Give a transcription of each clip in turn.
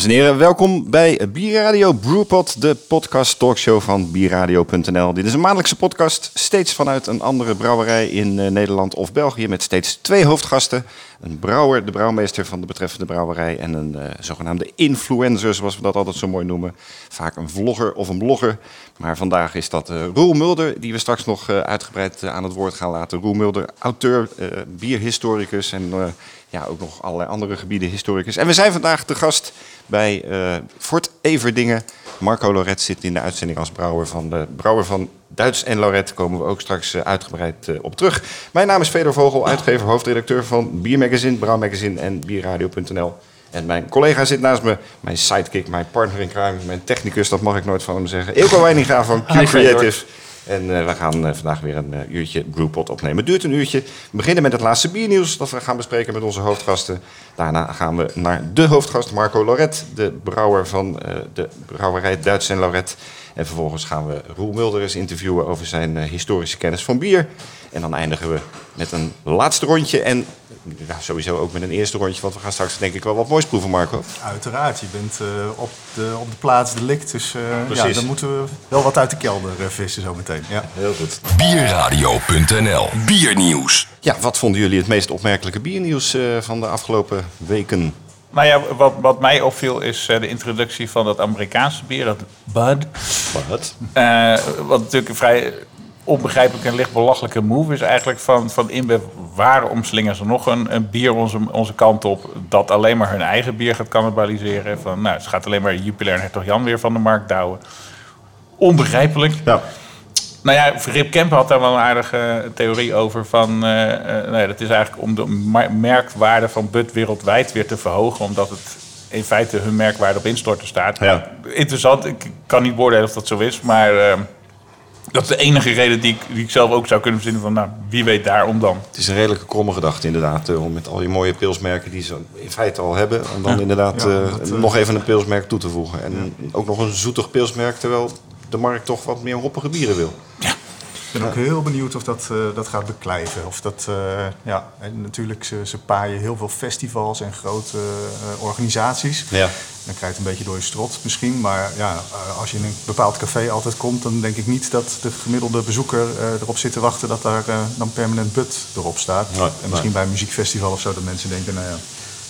Dames en heren, welkom bij Bierradio Brewpot, de podcast talkshow van bierradio.nl. Dit is een maandelijkse podcast, steeds vanuit een andere brouwerij in uh, Nederland of België, met steeds twee hoofdgasten. Een brouwer, de brouwmeester van de betreffende brouwerij en een uh, zogenaamde influencer, zoals we dat altijd zo mooi noemen. Vaak een vlogger of een blogger. Maar vandaag is dat uh, Roel Mulder, die we straks nog uitgebreid aan het woord gaan laten. Roel Mulder, auteur, bierhistoricus en ja, ook nog allerlei andere gebieden historicus. En we zijn vandaag te gast bij uh, Fort Everdingen. Marco Loret zit in de uitzending als brouwer van de brouwer van Duits en Loret. Komen we ook straks uh, uitgebreid uh, op terug. Mijn naam is Feder Vogel, uitgever, hoofdredacteur van Biermagazine, Brouwmagazine en Bierradio.nl. En mijn collega zit naast me, mijn sidekick, mijn partner in crime, mijn technicus, dat mag ik nooit van hem zeggen. Ilko Weininga van Q Creative. En uh, we gaan uh, vandaag weer een uh, uurtje Brewpot opnemen. Het duurt een uurtje. We beginnen met het laatste biernieuws dat we gaan bespreken met onze hoofdgasten. Daarna gaan we naar de hoofdgast Marco Loret, de brouwer van de brouwerij Duits en Loret. En vervolgens gaan we Roel Mulder eens interviewen over zijn historische kennis van bier. En dan eindigen we met een laatste rondje en ja, sowieso ook met een eerste rondje, want we gaan straks denk ik wel wat moois proeven, Marco. Uiteraard, je bent uh, op, de, op de plaats delict, dus uh, ja, dan moeten we wel wat uit de kelder uh, vissen zometeen. Ja. Heel goed. Bierradio.nl Biernieuws. Ja, wat vonden jullie het meest opmerkelijke biernieuws van de afgelopen weken? Nou ja, wat, wat mij opviel is de introductie van dat Amerikaanse bier, dat Bud. Bud. wat natuurlijk een vrij onbegrijpelijk en licht belachelijke move is eigenlijk van, van InBev... waarom slingen ze nog een, een bier onze, onze kant op... dat alleen maar hun eigen bier gaat cannibaliseren? Van, nou, het gaat alleen maar Jupiler en Hertog Jan weer van de markt douwen. Onbegrijpelijk. Ja. Nou ja, Rip Kemp had daar wel een aardige theorie over. Van, uh, uh, nou ja, dat is eigenlijk om de merkwaarde van Bud wereldwijd weer te verhogen. Omdat het in feite hun merkwaarde op instorten staat. Ja. Interessant, ik kan niet beoordelen of dat zo is. Maar uh, dat is de enige reden die ik, die ik zelf ook zou kunnen verzinnen van, nou, wie weet daarom dan. Het is een redelijke kromme gedachte inderdaad, uh, om met al die mooie pilsmerken die ze in feite al hebben, om dan ja. inderdaad ja, dat, uh, nog even een pilsmerk toe te voegen. En ja. ook nog een zoetig pilsmerk, terwijl de markt toch wat meer hoppige bieren wil. Ja. Ik ben ook heel benieuwd of dat, uh, dat gaat beklijven. Of dat, uh, ja, en natuurlijk, ze, ze paaien heel veel festivals en grote uh, organisaties. Ja. Dan krijg je het een beetje door je strot misschien. Maar ja, als je in een bepaald café altijd komt, dan denk ik niet dat de gemiddelde bezoeker erop zit te wachten dat daar dan permanent but erop staat. Nee, en misschien nee. bij een muziekfestival of zo, dat mensen denken, nou ja,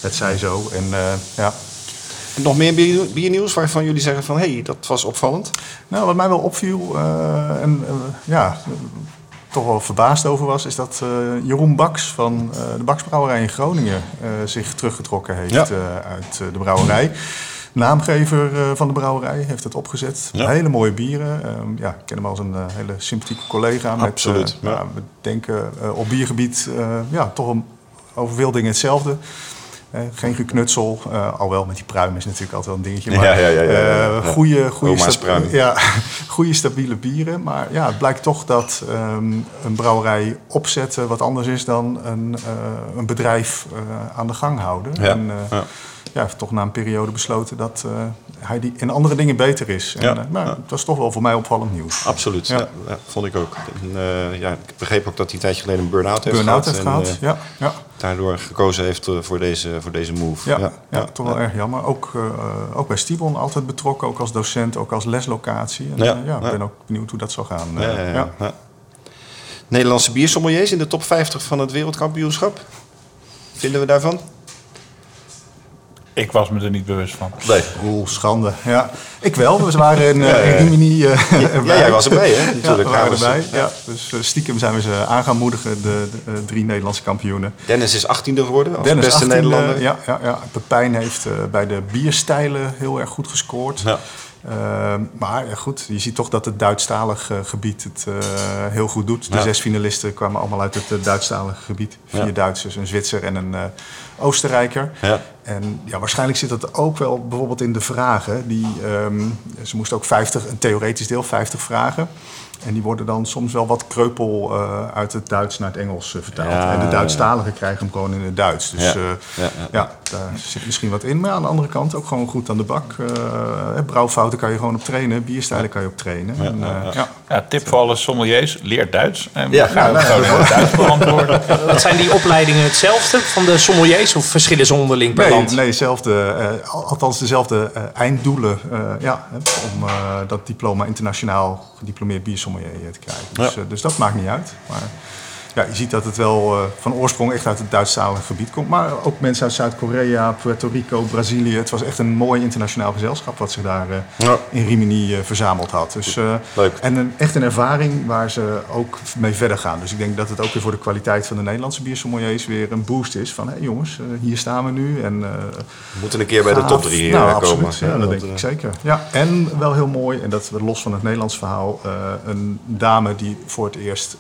het zij zo. En ja, nog meer bier, biernieuws waarvan jullie zeggen van hé, hey, dat was opvallend? Nou, wat mij wel opviel uh, en uh, ja, toch wel verbaasd over was, is dat uh, Jeroen Baks van de Baksbrouwerij in Groningen zich teruggetrokken heeft ja. uit de brouwerij. Naamgever van de brouwerij heeft het opgezet. Ja. Hele mooie bieren. Um, ja, ik ken hem als een hele sympathieke collega. Absoluut. Met, ja. we denken op biergebied ja, toch een, over veel dingen hetzelfde. Uh, geen geknutsel, uh, al wel met die pruim is natuurlijk altijd wel een dingetje. Maar ja, ja, ja, goede, goede, sta ja, goede stabiele bieren. Maar ja, het blijkt toch dat um, een brouwerij opzetten wat anders is dan een, een bedrijf aan de gang houden. Ja, en, ja. ja, heeft toch na een periode besloten dat hij die in andere dingen beter is. En, Ja, maar ja. het was toch wel voor mij opvallend nieuws. Absoluut, ja. Ja. vond ik ook. En, eh, ja, ik begreep ook dat hij een tijdje geleden een burn-out heeft Burn-out gehad. heeft en, gehad, eh, ja. ja. daardoor gekozen heeft eh, voor, deze, voor deze move. Ja, ja, toch wel erg jammer. Ook, uh, ook bij Stibon altijd betrokken, ook als docent, ook als leslocatie. En, Ja, ik ben ook benieuwd hoe dat zal gaan. Nederlandse biersommeliers in de top 50 van het wereldkampioenschap. Vinden we daarvan? Ik was me er niet bewust van. Nee. Oeh, schande. Ja, ik wel. We waren in, uh, Ja, ja, ja. in Rimini uh, Ja, jij was erbij, hè? Natuurlijk. Ja, we waren erbij. Ja. Dus uh, stiekem zijn we ze aan gaan moedigen, de, de drie Nederlandse kampioenen. Dennis is 18e geworden als Dennis beste 18e, Nederlander. Ja, ja, ja. Pepijn heeft uh, bij de bierstijlen heel erg goed gescoord. Ja. Uh, maar ja, goed, je ziet toch dat het Duitsstalig uh, gebied het uh, heel goed doet. De Ja. zes finalisten kwamen allemaal uit het uh, Duitsstalige gebied. Vier Ja. Duitsers, een Zwitser en een uh, Oostenrijker. Ja. En ja, waarschijnlijk zit dat ook wel bijvoorbeeld in de vragen. Die, um, ze moesten ook 50, een theoretisch deel, 50 vragen. En die worden dan soms wel wat kreupel uh, uit het Duits naar het Engels uh, vertaald. Ja, en de ja, Duitsstaligen krijgen hem gewoon in het Duits. Dus Ja. ja, Ja, ja. ja, daar zit misschien wat in. Maar aan de andere kant ook gewoon goed aan de bak. Uh, brouwfouten kan je gewoon op trainen. Bierstijlen kan je op trainen. Ja, en, ja, uh, ja. ja. Ja, tip voor alle sommeliers, leer Duits. En Ja. we gaan gewoon in het Duits beantwoorden. Wat zijn die opleidingen hetzelfde van de sommeliers of verschillen ze onderling per land. nee zelfde, eh, al- althans dezelfde eh, einddoelen eh, ja, hè, om eh, dat diploma internationaal gediplomeerd biersommelier eh, te krijgen. Dus, Ja. eh, dus dat maakt niet uit. Maar ja, je ziet dat het wel eh, van oorsprong echt uit het Duitsstalige gebied komt. Maar ook mensen uit Zuid-Korea, Puerto Rico, Brazilië. Het was echt een mooi internationaal gezelschap wat zich daar eh, Ja. in Rimini eh, verzameld had. Dus, Leuk. En een, echt een ervaring waar ze ook mee verder gaan. Dus ik denk dat het ook weer voor de kwaliteit van de Nederlandse biersommeliers weer een boost is. Van hé jongens, eh, hier staan we nu. En, We moeten een keer bij de top 3 nou, komen. absoluut. Ja, dat denk ik zeker. Ja, en wel heel mooi, en dat we los van het Nederlands verhaal, een dame die voor het eerst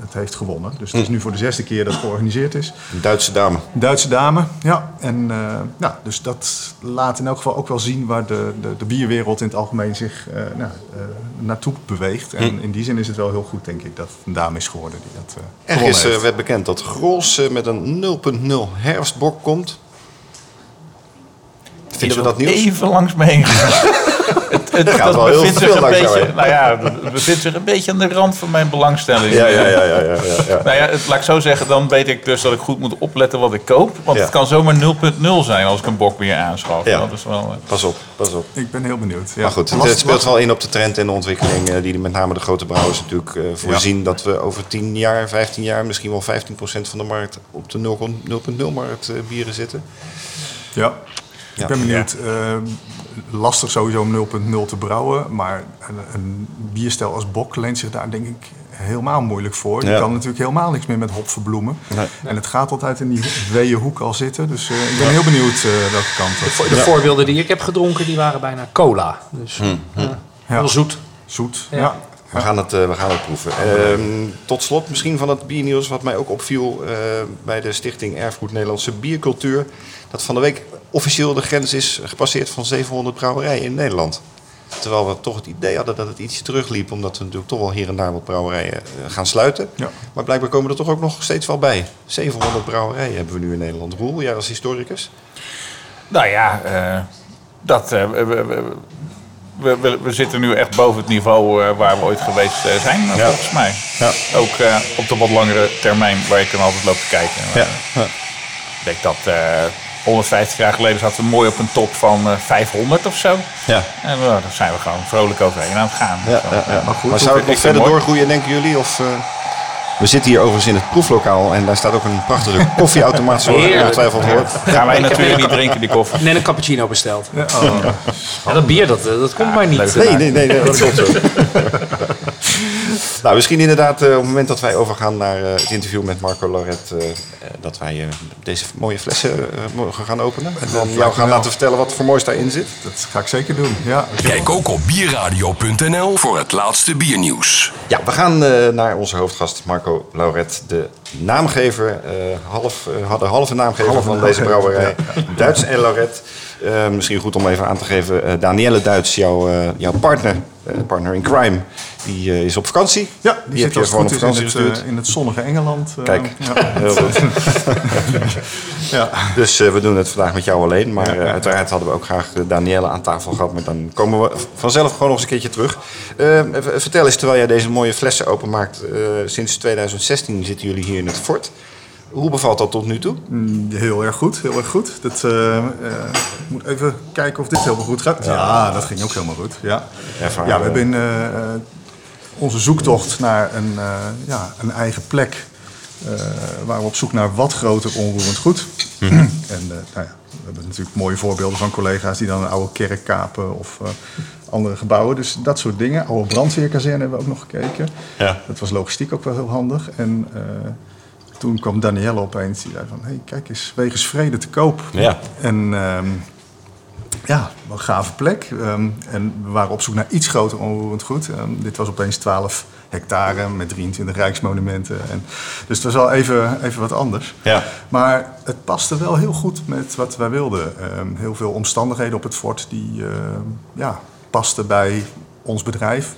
het heeft gewonnen. Dus het is nu voor de zesde keer dat het georganiseerd is. Een Duitse dame. Duitse dame, ja. En eh, ja, dus dat laat in elk geval ook wel zien waar de, de, de bierwereld in het algemeen zich eh, nou, eh, naartoe beweegt. En in die zin is het wel heel goed, denk ik, dat het een dame is geworden die dat eh Er gewonnen is, eh, heeft. werd bekend dat Grols met een 0.0 herfstbok komt. Vinden we dat nieuws? Even langs me heen gegaan. het, dat wel heel bevindt veel zich een beetje, nou ja, het bevindt zich een beetje aan de rand van mijn belangstelling. Ja, ja, ja, ja, ja, ja, ja. Nou ja, het, laat ik zo zeggen, dan weet ik dus dat ik goed moet opletten wat ik koop. Want Ja. het kan zomaar 0.0 zijn als ik een bokbier aanschaf. Ja. Dat is wel, eh, Pas op, pas op. Ik ben heel benieuwd. Ja. Maar goed, het, speelt wel in op de trend en de ontwikkeling eh, die met name de grote brouwers natuurlijk eh, voorzien. Dat we over 10 jaar, 15 jaar, misschien wel 15% van de markt op de 0.0 markt eh, bieren zitten. Ja, Ja. ik ben benieuwd. Eh, lastig sowieso om 0.0 te brouwen, maar een, een bierstijl als bok leent zich daar denk ik helemaal moeilijk voor. Je Ja. kan natuurlijk helemaal niks meer met hop verbloemen. Nee. En het gaat altijd in die weeën hoek al zitten. Dus eh, ik ben heel benieuwd eh, welke kant dat De voorbeelden die ik heb gedronken, die waren bijna cola. Dus Hm, eh, heel zoet. Zoet, ja. We gaan het, eh, we gaan het proeven. Ehm, tot slot misschien van het biernieuws wat mij ook opviel eh, bij de Stichting Erfgoed Nederlandse Biercultuur. Dat van de week officieel de grens is gepasseerd van 700 brouwerijen in Nederland. Terwijl we toch het idee hadden dat het ietsje terugliep, omdat we natuurlijk toch wel hier en daar wat brouwerijen eh, gaan sluiten. Ja. Maar blijkbaar komen er toch ook nog steeds wel bij. 700 brouwerijen hebben we nu in Nederland. Roel, jij als historicus? Nou ja, dat, we, we, zitten nu echt boven het niveau eh, waar we ooit geweest eh, zijn, eh, Ja. volgens mij. Ja. Ook eh, op de wat langere termijn waar je kan altijd lopen kijken. Eh, Ik denk dat eh 150 jaar geleden zaten we mooi op een top van eh, 500 of zo. Ja. En daar zijn we gewoon vrolijk overheen aan het gaan. Ja, Zo, ja, ja. eh, Maar, goed, zou het nog verder mooi. doorgroeien, denken jullie? Of, eh, we zitten hier overigens in het proeflokaal en daar staat ook een prachtige koffieautomaat, zoals je ongetwijfeld hoort. Gaan wij natuurlijk niet drinken, die koffie. Net een cappuccino besteld. Ja, oh. Ja, dat bier, dat, eh, dat komt maar niet. leuk. Nee, nee, nee, nee, dat klopt zo. nou, misschien inderdaad eh, op het moment dat wij overgaan naar eh, het interview met Marco Loret, eh, eh, dat wij eh, deze mooie flessen eh, mogen gaan openen. En dan jou gaan laten vertellen wat voor moois daarin zit. Dat ga ik zeker doen, ja. Kijk ook op bierradio.nl voor het laatste biernieuws. Ja, we gaan eh, naar onze hoofdgast Marco Lauret, de naamgever, eh, half, eh, had de halve naamgever Halve van deze brouwerij, Duits en Lauret. Eh, misschien goed om even aan te geven, eh, Danielle Duits, jouw, eh, jouw partner, partner in crime, die is op vakantie. Ja, die, zit je het gewoon op is in vakantie het, in het zonnige Engeland. Kijk, Ja. heel goed. ja. Dus we doen het vandaag met jou alleen. Maar uiteraard hadden we ook graag Danielle aan tafel gehad. Maar dan komen we vanzelf gewoon nog eens een keertje terug. Eh, even- vertel eens, terwijl jij deze mooie flessen openmaakt. sinds 2016 zitten jullie hier in het fort. Hoe bevalt dat tot nu toe? Mm, Heel erg goed, heel erg goed. Dat, eh, eh, ik moet even kijken of dit helemaal goed gaat. Ja, dat ging ook helemaal goed. Ja, Ervaring. ja we hebben eh, eh, onze zoektocht naar een, eh, ja, een eigen plek. eh waren we op zoek naar wat groter onroerend goed. Mhm. en eh, nou ja, we hebben natuurlijk mooie voorbeelden van collega's die dan een oude kerk kapen of eh, andere gebouwen. Dus dat soort dingen. Oude brandweerkazerne hebben we ook nog gekeken. Ja. Dat was logistiek ook wel heel handig. En eh, toen kwam Danielle opeens, die zei van... hey, kijk eens, wegens vrede te koop. Ja. En ehm, ja, een gave plek. Ehm, en we waren op zoek naar iets groter onroerend goed. Ehm, dit was opeens 12 hectare met 23 rijksmonumenten. En, dus het was wel even, even wat anders. Ja. Maar het paste wel heel goed met wat wij wilden. Heel veel omstandigheden op het fort die ja, pasten bij ons bedrijf.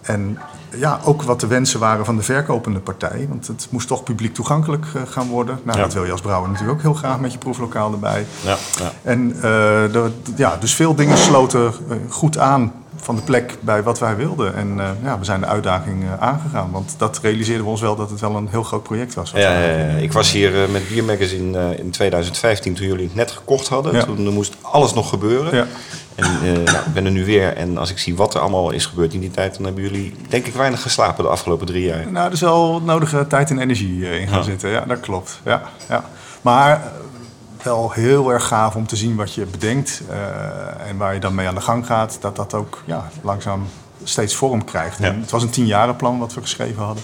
En ja, ook wat de wensen waren van de verkopende partij. Want het moest toch publiek toegankelijk eh, gaan worden. Nou, Ja. dat wil je als brouwer natuurlijk ook heel graag met je proeflokaal erbij. Ja, ja. En eh, de- ja, dus veel dingen sloten eh, goed aan van de plek bij wat wij wilden. En eh, ja, we zijn de uitdaging eh, aangegaan. Want dat realiseerden we ons wel dat het wel een heel groot project was. Ja, ja, ik was hier eh, met Bier Magazine in 2015 toen jullie het net gekocht hadden. Ja. Toen moest alles nog gebeuren. Ja. En nou, ik ben er nu weer. En als ik zie wat er allemaal is gebeurd in die tijd, dan hebben jullie denk ik weinig geslapen de afgelopen drie jaar. Nou, er is wel nodige tijd en energie in gaan Ja. zitten. Ja, dat klopt. Ja, ja. Maar wel heel erg gaaf om te zien wat je bedenkt eh, en waar je dan mee aan de gang gaat. Dat dat ook ja, langzaam steeds vorm krijgt. Ja. En het was een tienjarenplan wat we geschreven hadden.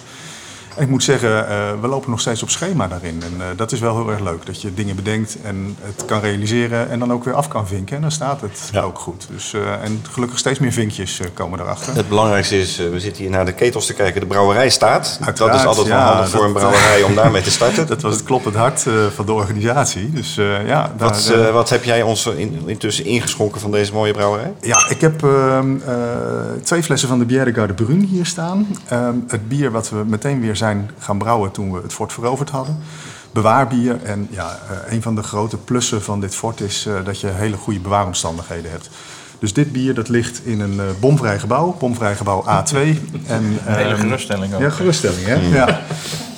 Ik moet zeggen, eh, we lopen nog steeds op schema daarin. En eh, dat is wel heel erg leuk. Dat je dingen bedenkt en het kan realiseren en dan ook weer af kan vinken. En dan staat het Ja. ook goed. Dus, eh, en gelukkig steeds meer vinkjes komen erachter. Het belangrijkste is, we zitten hier naar de ketels te kijken. De brouwerij staat. dat is altijd wel ja, handig voor dat- een brouwerij om daarmee te starten. Dat was het kloppend hart van de organisatie. Dus ja, daar, Wat, wat heb jij ons in, intussen ingeschonken van deze mooie brouwerij? Ja, ik heb ehm, eh, twee flessen van de Bière de Garde Brun hier staan. Ehm, het bier wat we meteen weer zijn gaan brouwen toen we het fort veroverd hadden. Bewaarbier. En ja, eh, een van de grote plussen van dit fort is eh, dat je hele goede bewaaromstandigheden hebt. Dus dit bier dat ligt in een eh, bomvrij gebouw, bomvrij gebouw A2. En, Een hele geruststelling ook. ja, geruststelling, hè? Ja.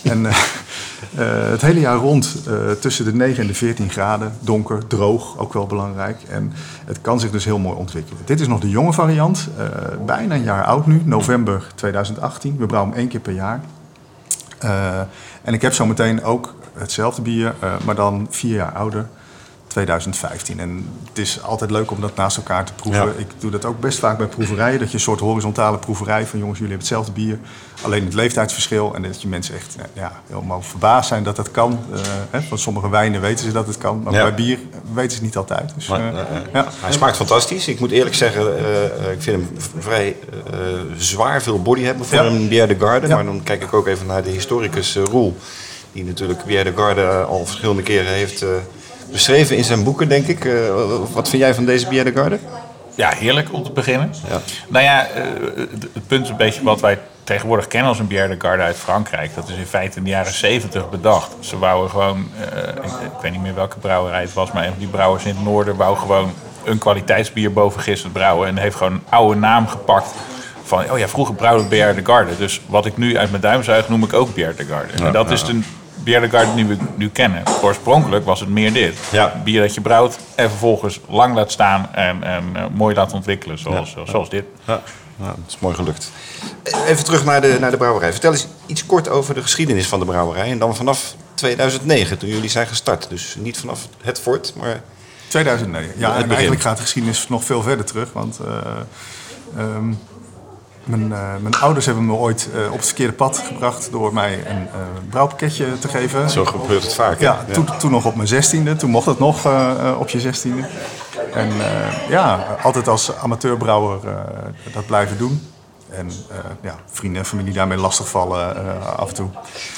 En het hele jaar rond tussen de 9 en de 14 graden, donker, droog, ook wel belangrijk. En het kan zich dus heel mooi ontwikkelen. Dit is nog de jonge variant, bijna een jaar oud nu, november 2018. We brouwen hem één keer per jaar. Eh, en ik heb zo meteen ook hetzelfde bier, eh, maar dan vier jaar ouder. 2015. En het is altijd leuk om dat naast elkaar te proeven. Ja. Ik doe dat ook best vaak bij proeverijen. Dat je een soort horizontale proeverij van jongens, jullie hebben hetzelfde bier. Alleen het leeftijdsverschil. En dat je mensen echt eh, ja, helemaal verbaasd zijn dat dat kan. Eh, hè, van sommige wijnen weten ze dat het kan. Maar Ja. bij bier weten ze het niet altijd. Dus, Maar, eh, ja. Hij smaakt fantastisch. Ik moet eerlijk zeggen, ik vind hem vrij zwaar veel body hebben voor een Bière de Garde. Maar dan kijk ik ook even naar de historicus Roel. Die natuurlijk Bière de Garde al verschillende keren heeft beschreven in zijn boeken, denk ik. Eh, wat vind jij van deze Bière de Garde? Ja, heerlijk om te beginnen. Ja. Nou ja, eh, het- punt is een beetje wat wij tegenwoordig kennen als een Bière de Garde uit Frankrijk. Dat is in feite in de jaren 70 bedacht. Ze wouden gewoon, eh, ik, ik weet niet meer welke brouwerij het was, maar een van die brouwers in het noorden wou gewoon een kwaliteitsbier boven gisteren brouwen. En heeft gewoon een oude naam gepakt van, oh ja, vroeger brouwde Bière de Garde. Dus wat ik nu uit mijn duim zuig, noem ik ook Bière de Garde. en dat is de Garde die we nu kennen. Oorspronkelijk was het meer dit. Ja. Bier dat je brouwt en vervolgens lang laat staan en, en eh, mooi laat ontwikkelen, zoals, zoals dit. Ja, dat is mooi gelukt. Even terug naar de, naar de brouwerij. Vertel eens iets kort over de geschiedenis van de brouwerij. En dan vanaf 2009, toen jullie zijn gestart. Dus niet vanaf het fort, maar 2009. Ja, en eigenlijk gaat de geschiedenis nog veel verder terug. Want eh, ehm, mijn, eh, mijn ouders hebben me ooit eh, op het verkeerde pad gebracht door mij een eh, brouwpakketje te geven. zo gebeurt het vaak. hè? Ja, Toen, toen nog op mijn zestiende. Toen mocht het nog op je zestiende. En ja, altijd als amateurbrouwer dat blijven doen. En ja, vrienden en familie daarmee lastigvallen af en toe.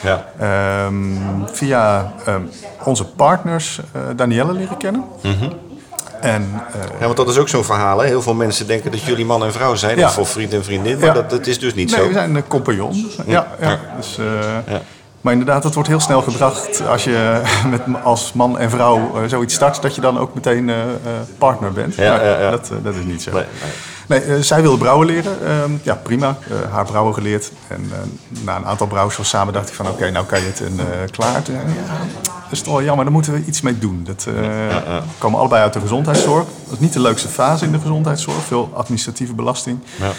Ja. Ehm, via ehm, onze partners Danielle leren kennen. En eh, Ja, want dat is ook zo'n verhaal. Hè? Heel veel mensen denken dat jullie man en vrouw zijn. Ja. Of voor vriend en vriendin. Maar Ja. dat, dat is dus niet nee, zo. we zijn een compagnon. Ja, ja. Dus, eh, Ja. Maar inderdaad, dat wordt heel snel gebracht als je met, als man en vrouw eh, zoiets start, dat je dan ook meteen eh, eh, partner bent. Ja, Maar. Dat, eh, dat is niet zo. Nee, Nee, eh, zij wilde brouwen leren. Ehm, ja, prima. Eh, haar brouwen geleerd. En eh, na een aantal brouwsels samen dacht ik van... oké, nou kan je het en klaar. Toen, ja, dat is toch wel jammer, daar moeten we iets mee doen. Dat, We komen allebei uit de gezondheidszorg. Dat is niet de leukste fase in de gezondheidszorg. Veel administratieve belasting. Ja.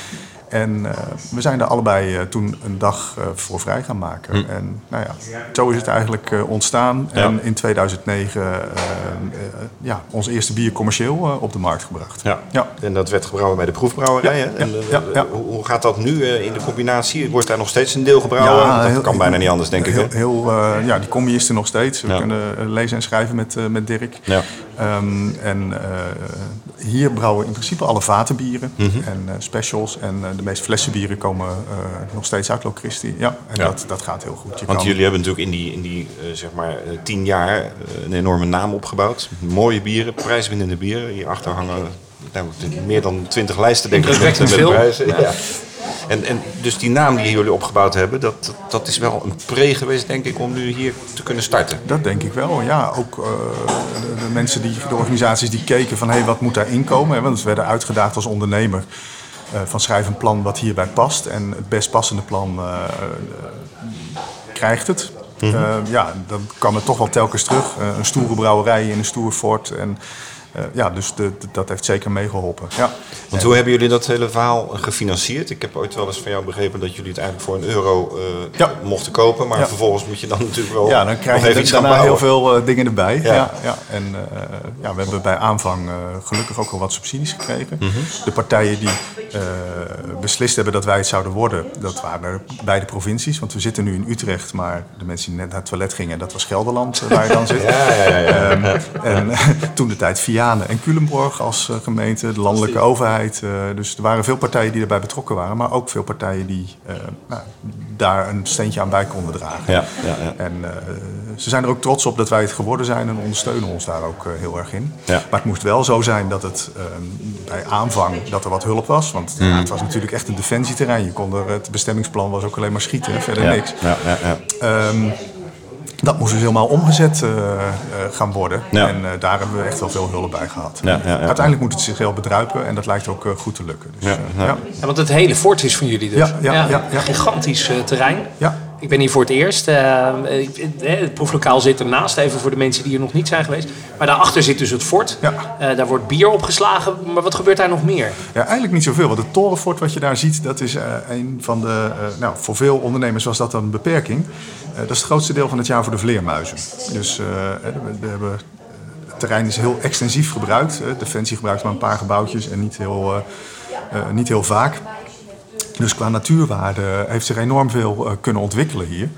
En eh, we zijn daar allebei eh, toen een dag eh, voor vrij gaan maken. En nou ja, zo is het eigenlijk ontstaan. Hm. Ja. En in 2009 eh, eh, ja, ons eerste bier commercieel op de markt gebracht. Ja. Ja. En dat werd gebrouwen bij de proefbrouwerij. Ja? En. Hoe, hoe gaat dat nu in de combinatie? Wordt daar nog steeds een deel gebrouwen? Dat heel- kan bijna niet anders, denk ik. Heel, hè? heel, ja, die combi is er nog steeds. We kunnen lezen en schrijven met, met Dirk. Ja. Ehm, en eh, hier brouwen we in principe alle vatenbieren Mhm. en eh, specials. En eh, de meeste flessenbieren komen eh, nog steeds uit Locristi. Ja, en Ja. Dat, dat gaat heel goed. Je Want kan- jullie hebben natuurlijk in die, in die zeg maar, tien jaar een enorme naam opgebouwd. Mooie bieren, prijswinnende bieren. Hierachter hangen nou, meer dan twintig lijsten, denk ik. Met veel. prijzen. Ja. En, en dus die naam die jullie opgebouwd hebben, dat, dat is wel een pre geweest, denk ik, om nu hier te kunnen starten. Dat denk ik wel, ja. Ook eh, de, de mensen, die, de organisaties die keken van... hé, hey, wat moet daarin komen? Hè, Want we werden uitgedaagd als ondernemer. eh, van schrijf een plan wat hierbij past. En het best passende plan eh, krijgt het. Eh, ja, dan kwam het toch wel telkens terug. Een stoere brouwerij in een stoer fort. En eh, ja, dus de, de- dat heeft zeker meegeholpen. Ja. Want hoe hebben jullie dat hele verhaal gefinancierd? Ik heb ooit wel eens van jou begrepen dat jullie het eigenlijk voor een euro eh, Ja. mochten kopen. Maar Ja. vervolgens moet je dan natuurlijk wel Ja, dan krijg je gaan daarna heel veel eh, dingen erbij. Ja. Ja. Ja, En ja, we hebben bij aanvang gelukkig ook wel wat subsidies gekregen. Mhm. De partijen die beslist hebben dat wij het zouden worden, dat waren beide provincies. Want we zitten nu in Utrecht, maar de mensen die net naar het toilet gingen, dat was Gelderland waar je dan zit. Ehm, en toen de tijd Vianen en Culemborg als eh, gemeente, de landelijke overheid. eh, dus er waren veel partijen die erbij betrokken waren, maar ook veel partijen die eh, nou, daar een steentje aan bij konden dragen. Ja, ja, ja. En ze zijn er ook trots op dat wij het geworden zijn en ondersteunen ons daar ook heel erg in. Ja. Maar het moest wel zo zijn dat het bij aanvang dat er wat hulp was. Want Mm. ja, het was natuurlijk echt een defensieterrein. Je kon er, het bestemmingsplan was ook alleen maar schieten, verder niks. ja, ja, ja. Ehm, dat moest dus helemaal omgezet eh, eh, gaan worden. Ja. En eh, daar hebben we echt wel veel hulp bij gehad. Ja, ja, ja. Uiteindelijk moet het zich heel bedruipen en dat lijkt ook goed te lukken. Dus, Ja, ja. ja. Ja, want het hele fort is van jullie dus. Ja, ja, ja, ja. Gigantisch terrein. Ja. Ik ben hier voor het eerst. eh, eh, het proeflokaal zit ernaast, even voor de mensen die hier nog niet zijn geweest. Maar daarachter zit dus het fort. Ja. Eh, daar wordt bier opgeslagen. Maar wat gebeurt daar nog meer? Ja, eigenlijk niet zoveel. Want het torenfort wat je daar ziet, dat is een van de... nou, voor veel ondernemers was dat dan een beperking. Dat is het grootste deel van het jaar voor de vleermuizen. Dus we, hebben, het terrein is heel extensief gebruikt. Defensie gebruikt maar een paar gebouwtjes en niet heel, niet heel vaak. Dus qua natuurwaarde heeft zich enorm veel eh, kunnen ontwikkelen hier.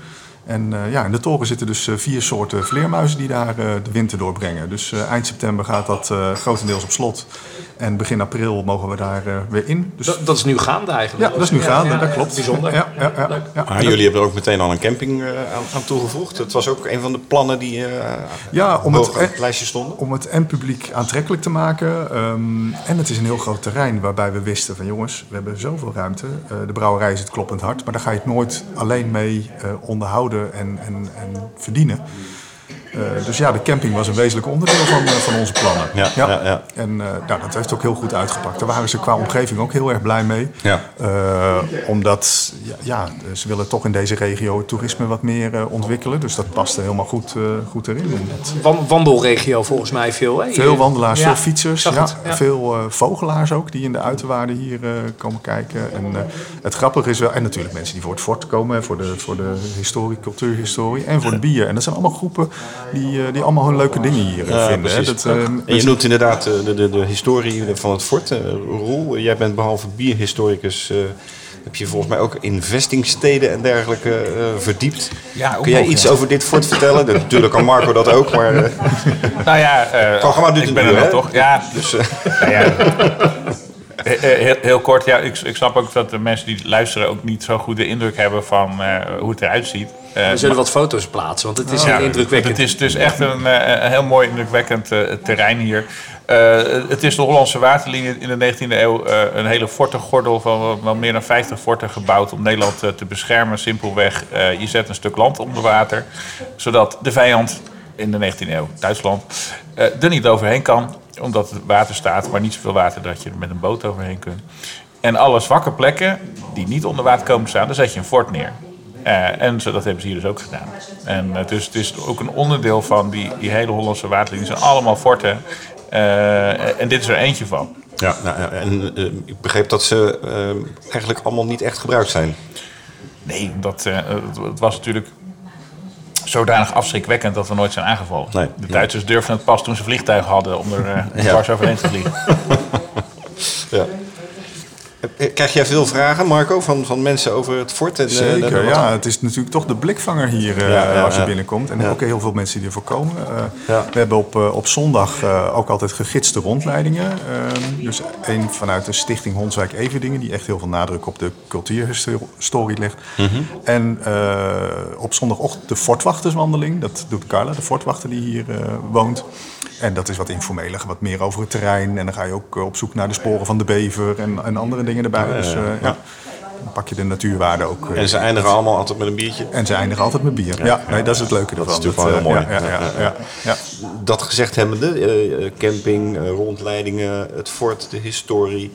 En eh, ja, in de toren zitten dus eh, vier soorten vleermuizen die daar eh, de winter doorbrengen. Dus eh, eind september gaat dat eh, grotendeels op slot. En begin april mogen we daar eh, weer in. Dus, Dat, dat is nu gaande eigenlijk. ja, dat is nu gaande, ja, dat klopt. Bijzonder. Ja, ja, ja, ja. Maar jullie hebben er ook meteen al een camping eh, aan, aan toegevoegd. Het was ook een van de plannen die eh Ja, om het, op het lijstje stonden. om het en publiek aantrekkelijk te maken. ehm, en het is een heel groot terrein waarbij we wisten van jongens, we hebben zoveel ruimte. Eh, de brouwerij is het kloppend hart, maar daar ga je het nooit alleen mee eh, en, en, en verdienen. Eh, dus ja, de camping was een wezenlijk onderdeel van, eh, van onze plannen. Ja, ja, ja. En eh, nou, dat heeft ook heel goed uitgepakt. Daar waren ze qua omgeving ook heel erg blij mee. Ja. Eh, omdat ja, ja, ze willen toch in deze regio het toerisme wat meer eh, ontwikkelen. Dus dat paste helemaal goed, eh, goed erin. Omdat wandelregio volgens mij veel. Hè? veel wandelaars, Ja, veel fietsers, het, veel eh, vogelaars ook die in de uiterwaarden hier eh, komen kijken. En eh, het grappige is wel, en natuurlijk mensen die voor het fort komen, voor de, voor de historie, cultuurhistorie en voor het bier. En dat zijn allemaal groepen die, eh, die allemaal hun leuke dingen hier eh, Ja, vinden. Hè. Dat, eh, En je noemt inderdaad de, de, de historie van het fort. Roel, jij bent behalve bierhistoricus... eh, heb je volgens mij ook in vestingsteden en dergelijke eh, verdiept. Ja, Kun jij iets ja. over dit fort vertellen? Natuurlijk kan Marco dat ook, maar... eh, Nou ja, eh, Programma duurt ik ben er hè? toch? Ja, dus, eh, Nou ja, heel, heel kort, ja, ik, ik snap ook dat de mensen die luisteren ook niet zo goed de indruk hebben van eh, hoe het eruit ziet. Eh, We zullen wat foto's plaatsen, want het is heel indrukwekkend. Het is dus echt een, eh, een heel mooi indrukwekkend eh, terrein hier. Eh, het is de Hollandse waterlinie in de 19e eeuw eh, een hele fortengordel van wel- meer dan 50 forten gebouwd om Nederland eh, te beschermen. Simpelweg, eh, je zet een stuk land onder water, zodat de vijand in de 19e eeuw, Duitsland, eh, er niet overheen kan. Omdat het water staat, maar niet zoveel water dat je er met een boot overheen kunt. En alle zwakke plekken die niet onder water komen te staan, daar zet je een fort neer. Eh, en zo, dat hebben ze hier dus ook gedaan. En eh, dus het is ook een onderdeel van die, die hele Hollandse waterlinie. Het zijn allemaal forten. Eh, en dit is er eentje van. ja, nou, en eh, ik begreep dat ze eigenlijk allemaal niet echt gebruikt zijn. Nee, dat, het was natuurlijk zodanig afschrikwekkend dat we nooit zijn aangevallen. Nee. De Duitsers durfden het pas toen ze vliegtuigen hadden om er Ja. dwars overheen te vliegen. Ja. Eh, Krijg jij veel vragen, Marco, van, van mensen over het fort? En, eh, Zeker, ja. Het is natuurlijk toch de blikvanger hier eh, Ja, ja, als je ja. binnenkomt. En ook heel veel mensen die ervoor komen. We hebben op, op zondag ook altijd gegidste rondleidingen. Ehm, dus één vanuit de stichting Hondswijk Everdingen... die echt heel veel nadruk op de cultuurhistorie legt. Mhm. En op zondagochtend de fortwachterswandeling. Dat doet Carla, de fortwachter die hier woont. En dat is wat informeler, wat meer over het terrein. En dan ga je ook op zoek naar de sporen van de bever en, en andere dingen erbij. dus eh, ja, dan pak je de natuurwaarde ook. eh, En ze eindigen allemaal altijd met een biertje. en ze eindigen altijd met bier. Ja, nee, dat is het leuke ervan. is natuurlijk wel eh, heel mooi. Ja, ja, ja, ja, ja. Dat gezegd hebbende, camping, rondleidingen, het fort, de historie.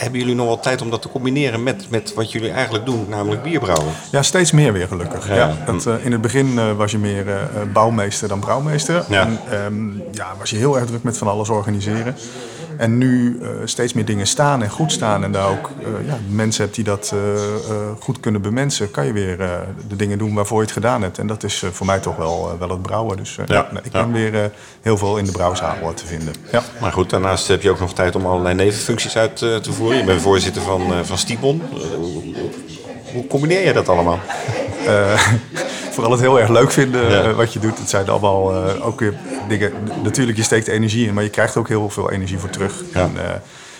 Hebben jullie nog wel tijd om dat te combineren met, met wat jullie eigenlijk doen, namelijk bierbrouwen? Ja, steeds meer weer gelukkig. Ja. Eh, in het begin eh, was je meer eh, bouwmeester dan brouwmeester. Ja. En ehm, ja, was je heel erg druk met van alles organiseren. En nu steeds meer dingen staan en goed staan. En daar ook ja, mensen hebt die dat goed kunnen bemensen. Kan je weer de dingen doen waarvoor je het gedaan hebt. En dat is voor mij toch wel, wel het brouwen. Dus Ja. ik ben weer heel veel in de brouwzaal te vinden. Ja. Maar goed, daarnaast heb je ook nog tijd om allerlei nevenfuncties uit te voeren. Je bent voorzitter van, eh van Stiebon. Eh, hoe, combineer je dat allemaal? vooral het heel erg leuk vinden Ja. eh, wat je doet. Het zijn allemaal eh, ook weer dingen. Natuurlijk, je steekt energie in, maar je krijgt ook heel veel energie voor terug. Ja. En, eh,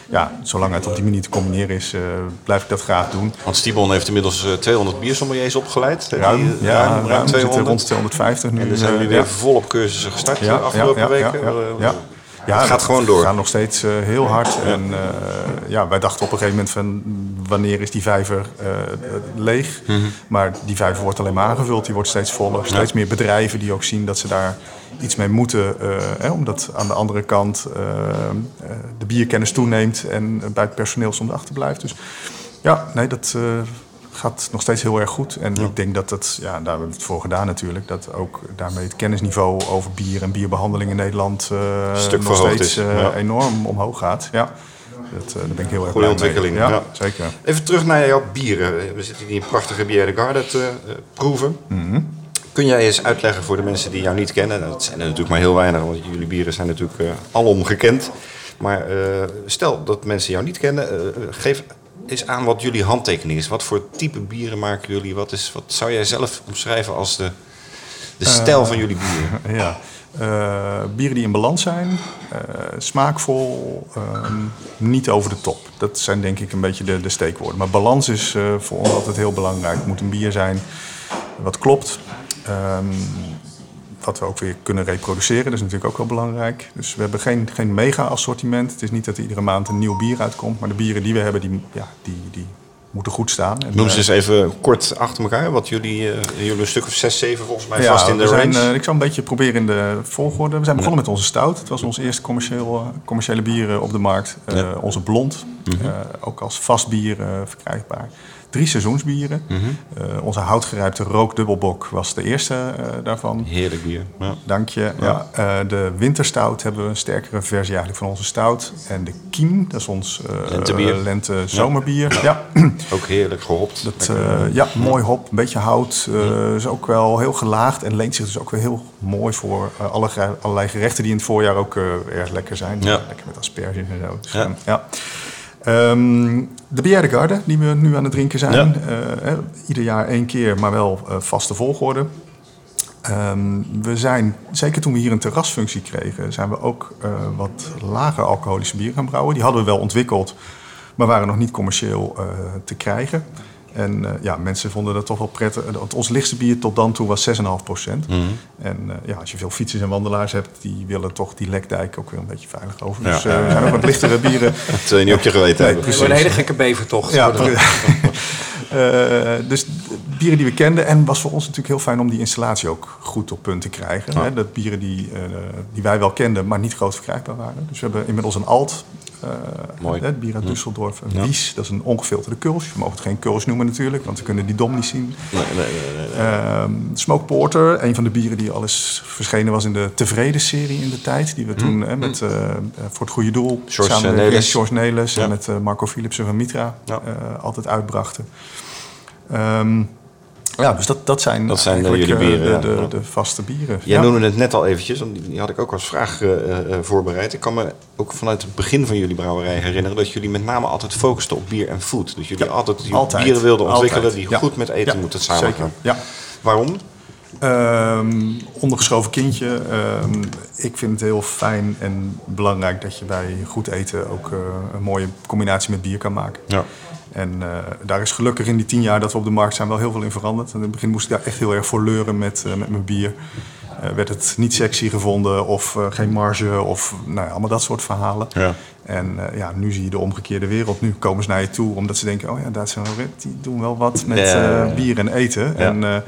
ja, zolang het op die manier te combineren is, eh, blijf ik dat graag doen. Want Stiebon heeft inmiddels eh, 200 biersommeliers opgeleid. Hè? Ruim, Die, eh, ja, ruim, ruim, ruim we zitten 200. rond 250 nu. En zijn eh, jullie weer volop cursussen gestart de Ja, afgelopen ja, ja, weken. Ja, het gaat gewoon door. We gaan nog steeds eh, heel hard. En eh, ja, wij dachten op een gegeven moment van wanneer is die vijver eh, leeg. Mhm. Maar die vijver wordt alleen maar aangevuld. Die wordt steeds voller. Steeds meer bedrijven die ook zien dat ze daar iets mee moeten. eh, hè, omdat aan de andere kant de bierkennis toeneemt en bij het personeel soms achterblijft. Dus ja, nee, dat gaat nog steeds heel erg goed. En ik denk dat het, ja, daar hebben we het voor gedaan natuurlijk, dat ook daarmee het kennisniveau over bier en bierbehandeling in Nederland eh, nog steeds eh, ja. enorm omhoog gaat. Ja, dat, eh, daar ben ik heel erg Goede blij mee. ontwikkeling, Ja, ja. zeker. Even terug naar jouw bieren. We zitten hier een prachtige Bière de Garde te proeven. Mhm. Kun jij eens uitleggen voor de mensen die jou niet kennen? Nou, Dat zijn er natuurlijk maar heel weinig, want jullie bieren zijn natuurlijk alom gekend. Maar stel dat mensen jou niet kennen, eh, geef eens aan wat jullie handtekening is. Wat voor type bieren maken jullie? Wat, is, wat zou jij zelf omschrijven als de, de stijl van jullie bieren? Ja. Eh, bieren die in balans zijn, eh, smaakvol, ehm, niet over de top. Dat zijn denk ik een beetje de, de steekwoorden. Maar balans is eh, voor ons altijd heel belangrijk. Het moet een bier zijn wat klopt. Ehm, wat we ook weer kunnen reproduceren, dat is natuurlijk ook wel belangrijk. Dus we hebben geen, geen mega-assortiment. Het is niet dat er iedere maand een nieuw bier uitkomt. Maar de bieren die we hebben, die, ja, die, die moeten goed staan. En, Noem eh, ze eens even kort achter elkaar. Wat jullie, eh, jullie een stuk of zes, zeven volgens mij Ja, vast in de zijn, range. eh, ik zal een beetje proberen in de volgorde. We zijn begonnen met onze stout. Het was ons eerste commercieel, eh, commerciële bier eh, op de markt. Eh, Ja. Mhm. Onze blond, eh, ook als vast bier eh, verkrijgbaar. Drie seizoensbieren. Mhm. Eh, onze houtgerijpte rookdubbelbok was de eerste eh, daarvan. Heerlijk bier. Ja. Dank je. Ja. eh, de winterstout hebben we een sterkere versie eigenlijk van onze stout. En de kiem, dat is ons lente-zomerbier. Ja. Ook heerlijk gehopt. Dat, ja, mooi hop, een beetje hout. eh, is ook wel heel gelaagd en leent zich dus ook weer heel mooi voor alle, allerlei gerechten die in het voorjaar ook erg lekker zijn. Ja. Lekker met asperges en zo. Dus, Ja. Ehm, de Bière die we nu aan het drinken zijn. Ja. Eh, ieder jaar één keer, maar wel eh, vaste volgorde. Ehm, we zijn, zeker toen we hier een terrasfunctie kregen, zijn we ook eh, wat lager alcoholische bier gaan brouwen. Die hadden we wel ontwikkeld, maar waren nog niet commercieel te krijgen. En eh, ja, mensen vonden dat toch wel prettig. Eh, want Ons lichtste bier tot dan toe was 6,5 procent. Mhm. En eh, ja, als je veel fietsers en wandelaars hebt, die willen toch die lekdijk ook weer een beetje veilig over. Ja. Dus eh, we zijn ook wat lichtere bieren. Dat wil je niet op je geweten Nee, hebben. Wordt een hele gekke bevertocht. Ja. Eh, dus bieren die we kenden. En was voor ons natuurlijk heel fijn om die installatie ook goed op punt te krijgen. Hè? Dat bieren die, eh, die wij wel kenden, maar niet groot verkrijgbaar waren. Dus we hebben inmiddels een alt. Eh, Mooi. Het bier uit Düsseldorf. Een Wies, dat is een ongefilterde kuls. We mogen het geen kuls noemen natuurlijk, want we kunnen die dom niet zien. Nee, nee, nee, nee. Ehm, Smoke Porter, een van de bieren die al eens verschenen was in de Tevreden-serie in de tijd. Die we toen hè, met, eh, eh, voor het goede doel George samen met. George Nelis en met Marco Philipsen van Mitra altijd uitbrachten. Ehm, ja, dus dat, dat zijn, Dat zijn, eh, jullie eh, bieren, de, de, Ja. de vaste bieren. Jij Ja. noemde het net al eventjes, want die had ik ook als vraag eh, voorbereid. Ik kan me ook vanuit het begin van jullie brouwerij herinneren dat jullie met name altijd focusten op bier en food. Dus jullie Ja, altijd die altijd. bieren wilden ontwikkelen Altijd. die goed met eten moeten Zeker, samengaan. ja. Waarom? Ehm, ondergeschoven kindje. Ehm, ik vind het heel fijn en belangrijk dat je bij goed eten ook een mooie combinatie met bier kan maken. Ja. En eh, daar is gelukkig in die tien jaar dat we op de markt zijn wel heel veel in veranderd. In het begin moest ik daar echt heel erg voor leuren met, eh, met mijn bier. Eh, werd het niet sexy gevonden of geen marge of nou ja, allemaal dat soort verhalen. Ja. En ja, nu zie je de omgekeerde wereld. Nu komen ze naar je toe omdat ze denken, oh ja, Duitse Red, die doen wel wat met bier en eten. Ja. En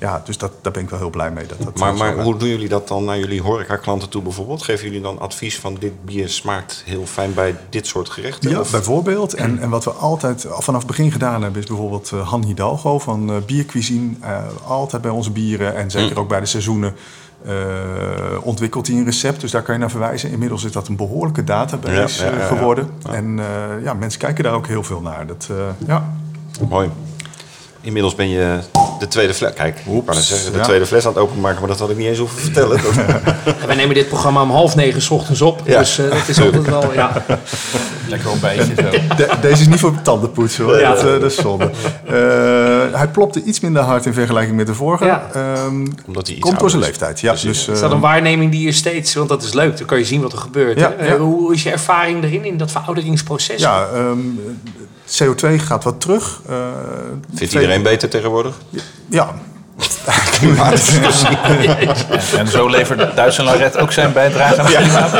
Ja, dus dat, daar ben ik wel heel blij mee. Dat, dat Maar, maar hoe doen jullie dat dan naar jullie horecaklanten toe bijvoorbeeld? Geven jullie dan advies van dit bier smaakt heel fijn bij dit soort gerechten? Ja, Of- bijvoorbeeld. En, en wat we altijd al vanaf het begin gedaan hebben... is bijvoorbeeld eh, Han Hidalgo van eh, Biercuisine. Eh, altijd bij onze bieren en zeker ook bij de seizoenen... eh, ontwikkelt hij een recept, dus daar kan je naar verwijzen. Inmiddels is dat een behoorlijke database Ja, ja, ja, ja. geworden. En ja, mensen kijken daar ook heel veel naar. Dat, ja. Mooi. Inmiddels ben je de tweede fles... Kijk, Oeps, net zeggen, de ja. tweede fles aan het openmaken... maar dat had ik niet eens hoeven vertellen. Wij nemen dit programma om half negen 's ochtends op. Ja. Dus eh, dat is altijd wel, ja. Lekker op beetje zo. De- deze is niet voor tandenpoetsen hoor, Ja. dat, eh, dat is zonde. Eh, hij plopte iets minder hard in vergelijking met de vorige. Ja. Ehm, Omdat hij iets komt door zijn leeftijd. Ja, dus, Is dat eh, een waarneming die je steeds... Want dat is leuk, dan kan je zien wat er gebeurt. Ja, hè? ja. Hoe is je ervaring erin, in dat verouderingsproces? ja, ehm, CO2 gaat wat terug. Eh, Vindt twee- iedereen beter tegenwoordig? Ja. En, en zo levert Duitsland Laret ook zijn bijdrage aan het klimaat.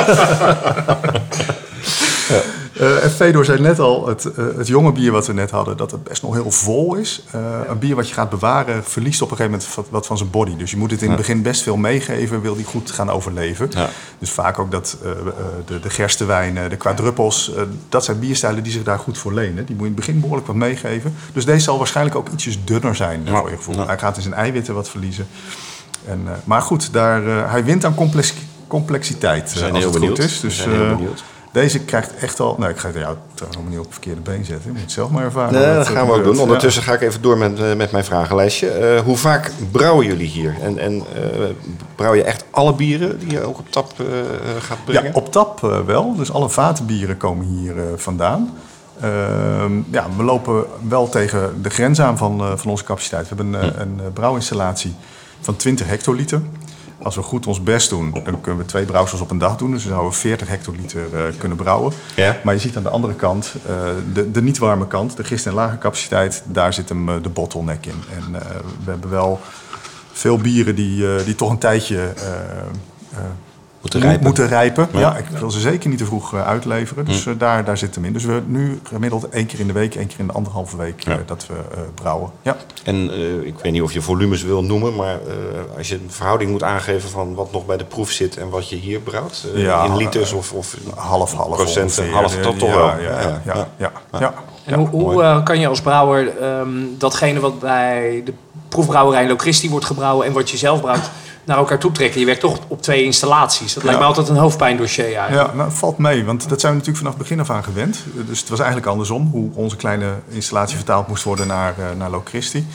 Eh, en Fedor zei net al, het, eh, het jonge bier wat we net hadden, dat het best nog heel vol is. Eh, een bier wat je gaat bewaren, verliest op een gegeven moment wat, wat van zijn body. Dus je moet het in het begin best veel meegeven, wil die goed gaan overleven. Ja. Dus vaak ook dat de, de gerstewijnen, de quadruppels, eh, dat zijn bierstijlen die zich daar goed voor lenen. Die moet je in het begin behoorlijk wat meegeven. Dus deze zal waarschijnlijk ook ietsjes dunner zijn, Ja. voor je gevoel. Ja. Hij gaat in zijn eiwitten wat verliezen. En, maar goed, daar, hij wint aan complex, complexiteit, We als het benieuwd. goed is. We Dus, zijn heel benieuwd. Deze krijgt echt al... Nou, ik ga jou trouwens helemaal niet op het verkeerde been zetten. Je moet het zelf maar ervaren. Nee, dat er gaan we ook doen. Ondertussen ga ik even door met, eh, met mijn vragenlijstje. Eh, hoe vaak brouwen jullie hier? En, en eh, brouw je echt alle bieren die je ook op tap eh, gaat brengen? ja, op tap eh, wel. Dus alle vatenbieren komen hier eh, vandaan. Ehm, ja, we lopen wel tegen de grens aan van, eh, van onze capaciteit. We hebben een, een eh, brouwinstallatie van 20 hectoliter. Als we goed ons best doen, dan kunnen we twee brouwsels op een dag doen. Dus dan zouden we 40 hectoliter eh, kunnen brouwen. Ja. Maar je ziet aan de andere kant, eh, de, de niet warme kant, de gist- en lage capaciteit, daar zit hem eh, de bottleneck in. En we hebben wel veel bieren die, die toch een tijdje Moeten mo- rijpen. moeten rijpen. Ja. Ja. Hm. ik wil ze zeker niet te vroeg eh, uitleveren. Dus eh, daar, daar zit hem in. Dus we nu gemiddeld één keer in de week, één keer in de anderhalve week eh, Ja. dat we eh, brouwen. Ja. En eh, ik weet niet of je volumes wil noemen, maar eh, als je een verhouding moet aangeven van wat nog bij de proef zit en wat je hier brouwt, Ja, in liters of, of Half, half procenten, ongeveer. half tot toch wel. Ja, ja, ja, ja, ja. En hoe, hoe eh, kan je als brouwer ehm, datgene wat bij de proefbrouwerij Locristi wordt gebrouwen en wat je zelf brouwt, naar elkaar toe trekken? Je werkt toch op twee installaties. Dat lijkt me altijd een hoofdpijndossier eigenlijk. Ja, nou, valt mee, want dat zijn we natuurlijk vanaf het begin af aan gewend. Dus het was eigenlijk andersom, hoe onze kleine installatie vertaald moest worden naar, eh naar Locristi.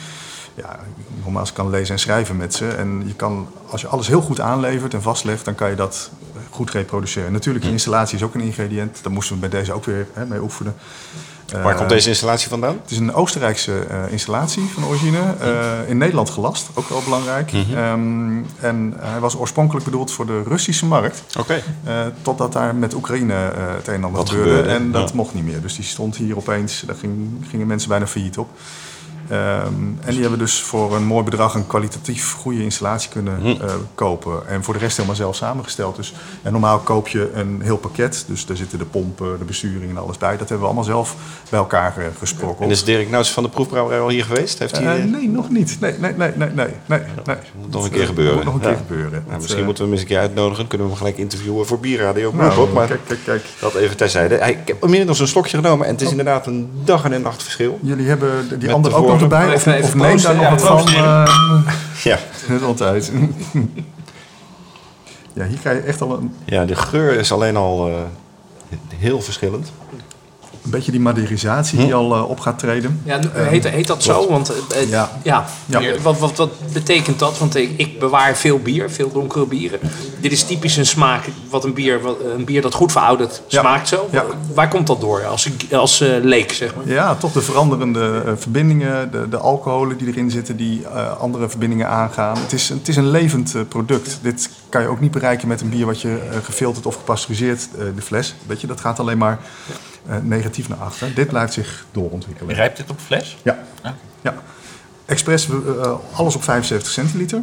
Ja, nogmaals, ik kan lezen en schrijven met ze. En je kan, als je alles heel goed aanlevert en vastlegt, dan kan je dat goed reproduceren. Natuurlijk, je installatie is ook een ingrediënt. Daar moesten we bij deze ook weer hè, mee oefenen. Waar komt deze installatie vandaan? Het is een Oostenrijkse eh, installatie van origine. eh, in Nederland gelast, ook wel belangrijk. Ehm, en hij was oorspronkelijk bedoeld voor de Russische markt. Oké. Eh, totdat daar met Oekraïne eh, het een en ander gebeurde. gebeurde, En dat ja. mocht niet meer. Dus die stond hier opeens, daar ging, gingen mensen bijna failliet op. Ehm, en die hebben dus voor een mooi bedrag een kwalitatief goede installatie kunnen Hm. eh, kopen. En voor de rest helemaal zelf samengesteld. Dus, en normaal koop je een heel pakket. Dus daar zitten de pompen, de besturing en alles bij. Dat hebben we allemaal zelf bij elkaar eh, gesproken. En is Dirk Nouts van de proefbrouwerij al hier geweest? Heeft hij, Eh, nee, nog niet. Nee, nee, nee, nee, nee. nee, nee. Moet nog een Dat, keer gebeuren. Moet nog een Ja. keer gebeuren. nou, Dat, misschien moeten we hem eens een keer uitnodigen. Kunnen we hem gelijk interviewen voor Bierradio nou, maar kijk, kijk, kijk. dat even terzijde. Ik heb inmiddels een slokje genomen en het is Oh. inderdaad een dag en een nacht verschil. Jullie hebben die andere de ook nog Of, Even- of neem daar nog ja, wat van? eh, Ja. net altijd. ja, hier krijg je echt al een, ja, de geur is alleen al eh, heel verschillend. Een beetje die maderisatie die al eh, op gaat treden. Ja, heet, heet dat zo? Want eh, eh, Ja. ja. Ja. Wat, wat, wat betekent dat? Want ik, ik bewaar veel bier, veel donkere bieren. Dit is typisch een smaak, wat een bier, wat, een bier dat goed verouderd Ja. smaakt zo. Ja. Waar komt dat door? Als, als eh, leek, zeg maar. Ja, toch de veranderende verbindingen, de, de alcoholen die erin zitten, die eh, andere verbindingen aangaan. Het is, het is een levend product. Dit kan je ook niet bereiken met een bier wat je gefilterd of gepasteuriseerd, eh, de fles. Weet je, dat gaat alleen maar eh, negatief naar achter. Dit blijft zich doorontwikkelen. Rijpt dit op fles? Ja. Ja. ja. Expres, eh, alles op 75 centiliter.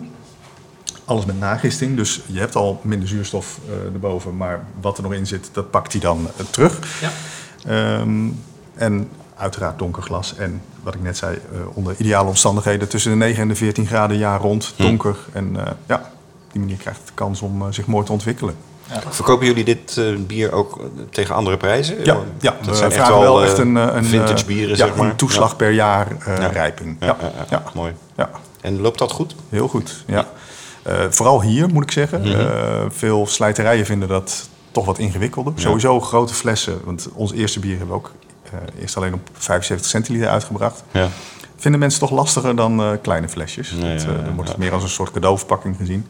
Alles met nagisting, dus je hebt al minder zuurstof eh, erboven, maar wat er nog in zit, dat pakt hij dan eh, terug. Ja. Ehm, en uiteraard donker glas. En wat ik net zei, eh, onder ideale omstandigheden tussen de 9 en de 14 graden jaar rond, donker. En eh, ja, op die manier krijgt het de kans om eh, zich mooi te ontwikkelen. Verkopen jullie dit eh, bier ook tegen andere prijzen? Ja, ja dat we zijn echt wel, wel eh, echt een, eh, een vintage eh, bieren, ja, zeg maar. een toeslag per jaar eh, Ja. rijping. Ja, Ja, mooi. ja. En loopt dat goed? Heel goed, ja. Eh, vooral hier, moet ik zeggen. Eh, veel slijterijen vinden dat toch wat ingewikkelder. Sowieso grote flessen, want ons eerste bier hebben we ook eh, eerst alleen op 75 centiliter uitgebracht. Ja. Vinden mensen toch lastiger dan eh, kleine flesjes. Nee, Dat, eh, ja, dan wordt het ja. meer als een soort cadeauverpakking gezien.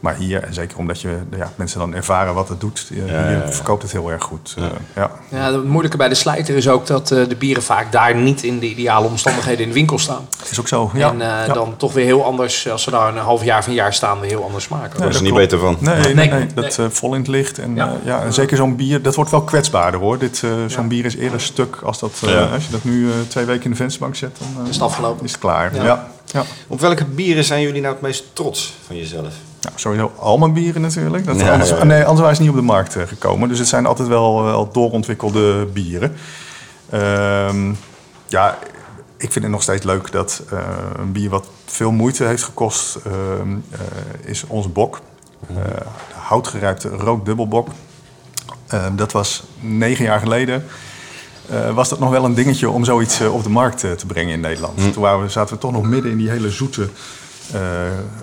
Maar hier, en zeker omdat je, ja, mensen dan ervaren wat het doet, eh, Ja, hier ja, ja. verkoopt het heel erg goed. Eh, ja. Ja, het moeilijke bij de slijter is ook dat eh, de bieren vaak daar niet in de ideale omstandigheden in de winkel staan. Is ook zo. Ja. en ja. dan toch weer heel anders, als ze daar een half jaar of een jaar staan, weer heel anders smaken. Daar is er niet klopt. beter van. Nee, nee, Nee, nee, nee. dat vol in het licht. En, Ja. ja. ja, en zeker zo'n bier, dat wordt wel kwetsbaarder hoor. Dit, zo'n bier is eerder stuk als dat. Ja. Als je dat nu twee weken in de vensterbank zet, dan Is het afgelopen. is het klaar. Ja. Ja. Ja. Op welke bieren zijn jullie nou het meest trots van jezelf? Nou, sowieso allemaal bieren natuurlijk. Dat Ja, anders, ja, ja. Nee, anders waren ze niet op de markt eh, gekomen. Dus het zijn altijd wel, wel doorontwikkelde bieren. Ehm, ja, ik vind het nog steeds leuk dat eh, een bier wat veel moeite heeft gekost, ehm, eh, is onze bok. Eh, de houtgerijpte rookdubbelbok. Ehm, dat was negen jaar geleden. eh, was dat nog wel een dingetje om zoiets eh, op de markt eh, te brengen in Nederland. Toen waren we, zaten we toch nog midden in die hele zoete, eh,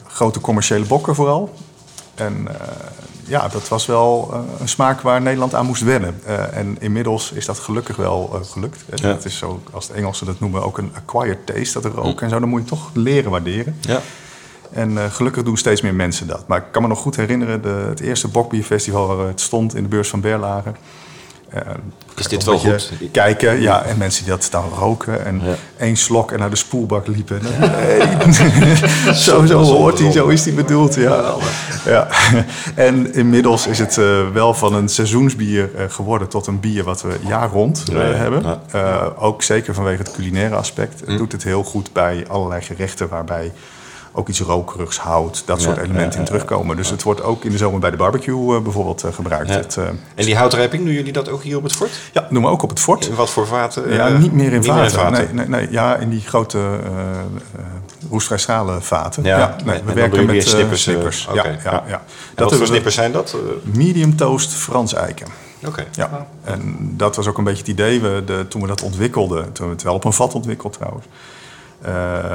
grote commerciële bokken vooral. En eh, ja, dat was wel eh, een smaak waar Nederland aan moest wennen. Eh, en inmiddels is dat gelukkig wel eh, gelukt. Eh, Ja. Dat is zo, als de Engelsen dat noemen, ook een acquired taste. Dat rook en zo, dan moet je toch leren waarderen. Ja. En eh, gelukkig doen steeds meer mensen dat. Maar ik kan me nog goed herinneren, de, het eerste Bokbierfestival waar het stond in de beurs van Berlage. Eh, Is dit wel goed? Kijken, ja. En mensen die dat dan roken en Ja. één slok en naar de spoelbak liepen. Nee. zo, zo hoort hij, zo is hij bedoeld. Ja. Ja. En inmiddels is het eh, wel van een seizoensbier eh, geworden tot een bier wat we jaar rond eh, hebben. Ook zeker vanwege het culinaire aspect. Het doet het heel goed bij allerlei gerechten waarbij ook iets rokerigs, hout, dat soort elementen ja, in terugkomen. Dus het wordt ook in de zomer bij de barbecue eh, bijvoorbeeld eh, gebruikt. Ja. Het, eh, En die houtrijping, doen jullie dat ook hier op het fort? ja, doen we ook op het fort. In wat voor vaten? Ja, niet meer in niet vaten. Nee, nee, nee, ja, in die grote uh, roestvrij schalen vaten. Ja, nee, en we dan doe werken je met weer snippers, snippers. oké, ja, ja. ja, ja. En wat voor snippers zijn dat? Eh, Medium toast Frans eiken. Oké. Ja, en dat was ook een beetje het idee we, de, toen we dat ontwikkelden. Toen we het wel op een vat ontwikkeld trouwens. Eh,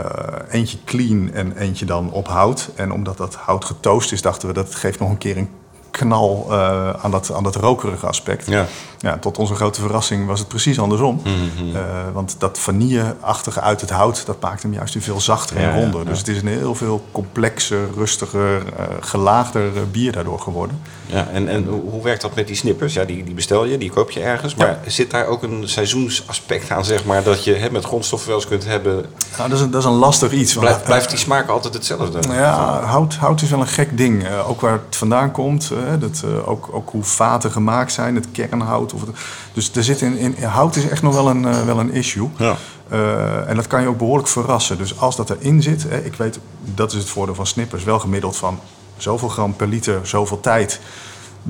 eentje clean en eentje dan op hout. En omdat dat hout getoost is, dachten we dat geeft nog een keer een knal eh, aan, dat, aan dat rokerige aspect. Ja. Ja, tot onze grote verrassing was het precies andersom. Mhm, Eh, want dat vanille-achtige uit het hout, dat maakt hem juist veel zachter en ronder. Dus het is een heel veel complexer, rustiger, eh, gelaagder eh, bier daardoor geworden. Ja, en, en hoe werkt dat met die snippers? Ja, die, die bestel je, die koop je ergens. Maar zit daar ook een seizoensaspect aan, zeg maar, dat je hè, met grondstoffen wel eens kunt hebben? Nou, dat, is een, dat is een lastig iets. want- Blijft, blijft die smaak altijd hetzelfde? Ja, hout, hout is wel een gek ding. Ook waar het vandaan komt. dat, ook, ook hoe vaten gemaakt zijn, het kernhout. Of het, dus er zit in, in, hout is echt nog wel een, eh, wel een issue. Ja. Eh, en dat kan je ook behoorlijk verrassen. Dus als dat erin zit, hè, ik weet, dat is het voordeel van snippers, wel gemiddeld van zoveel gram per liter, zoveel tijd.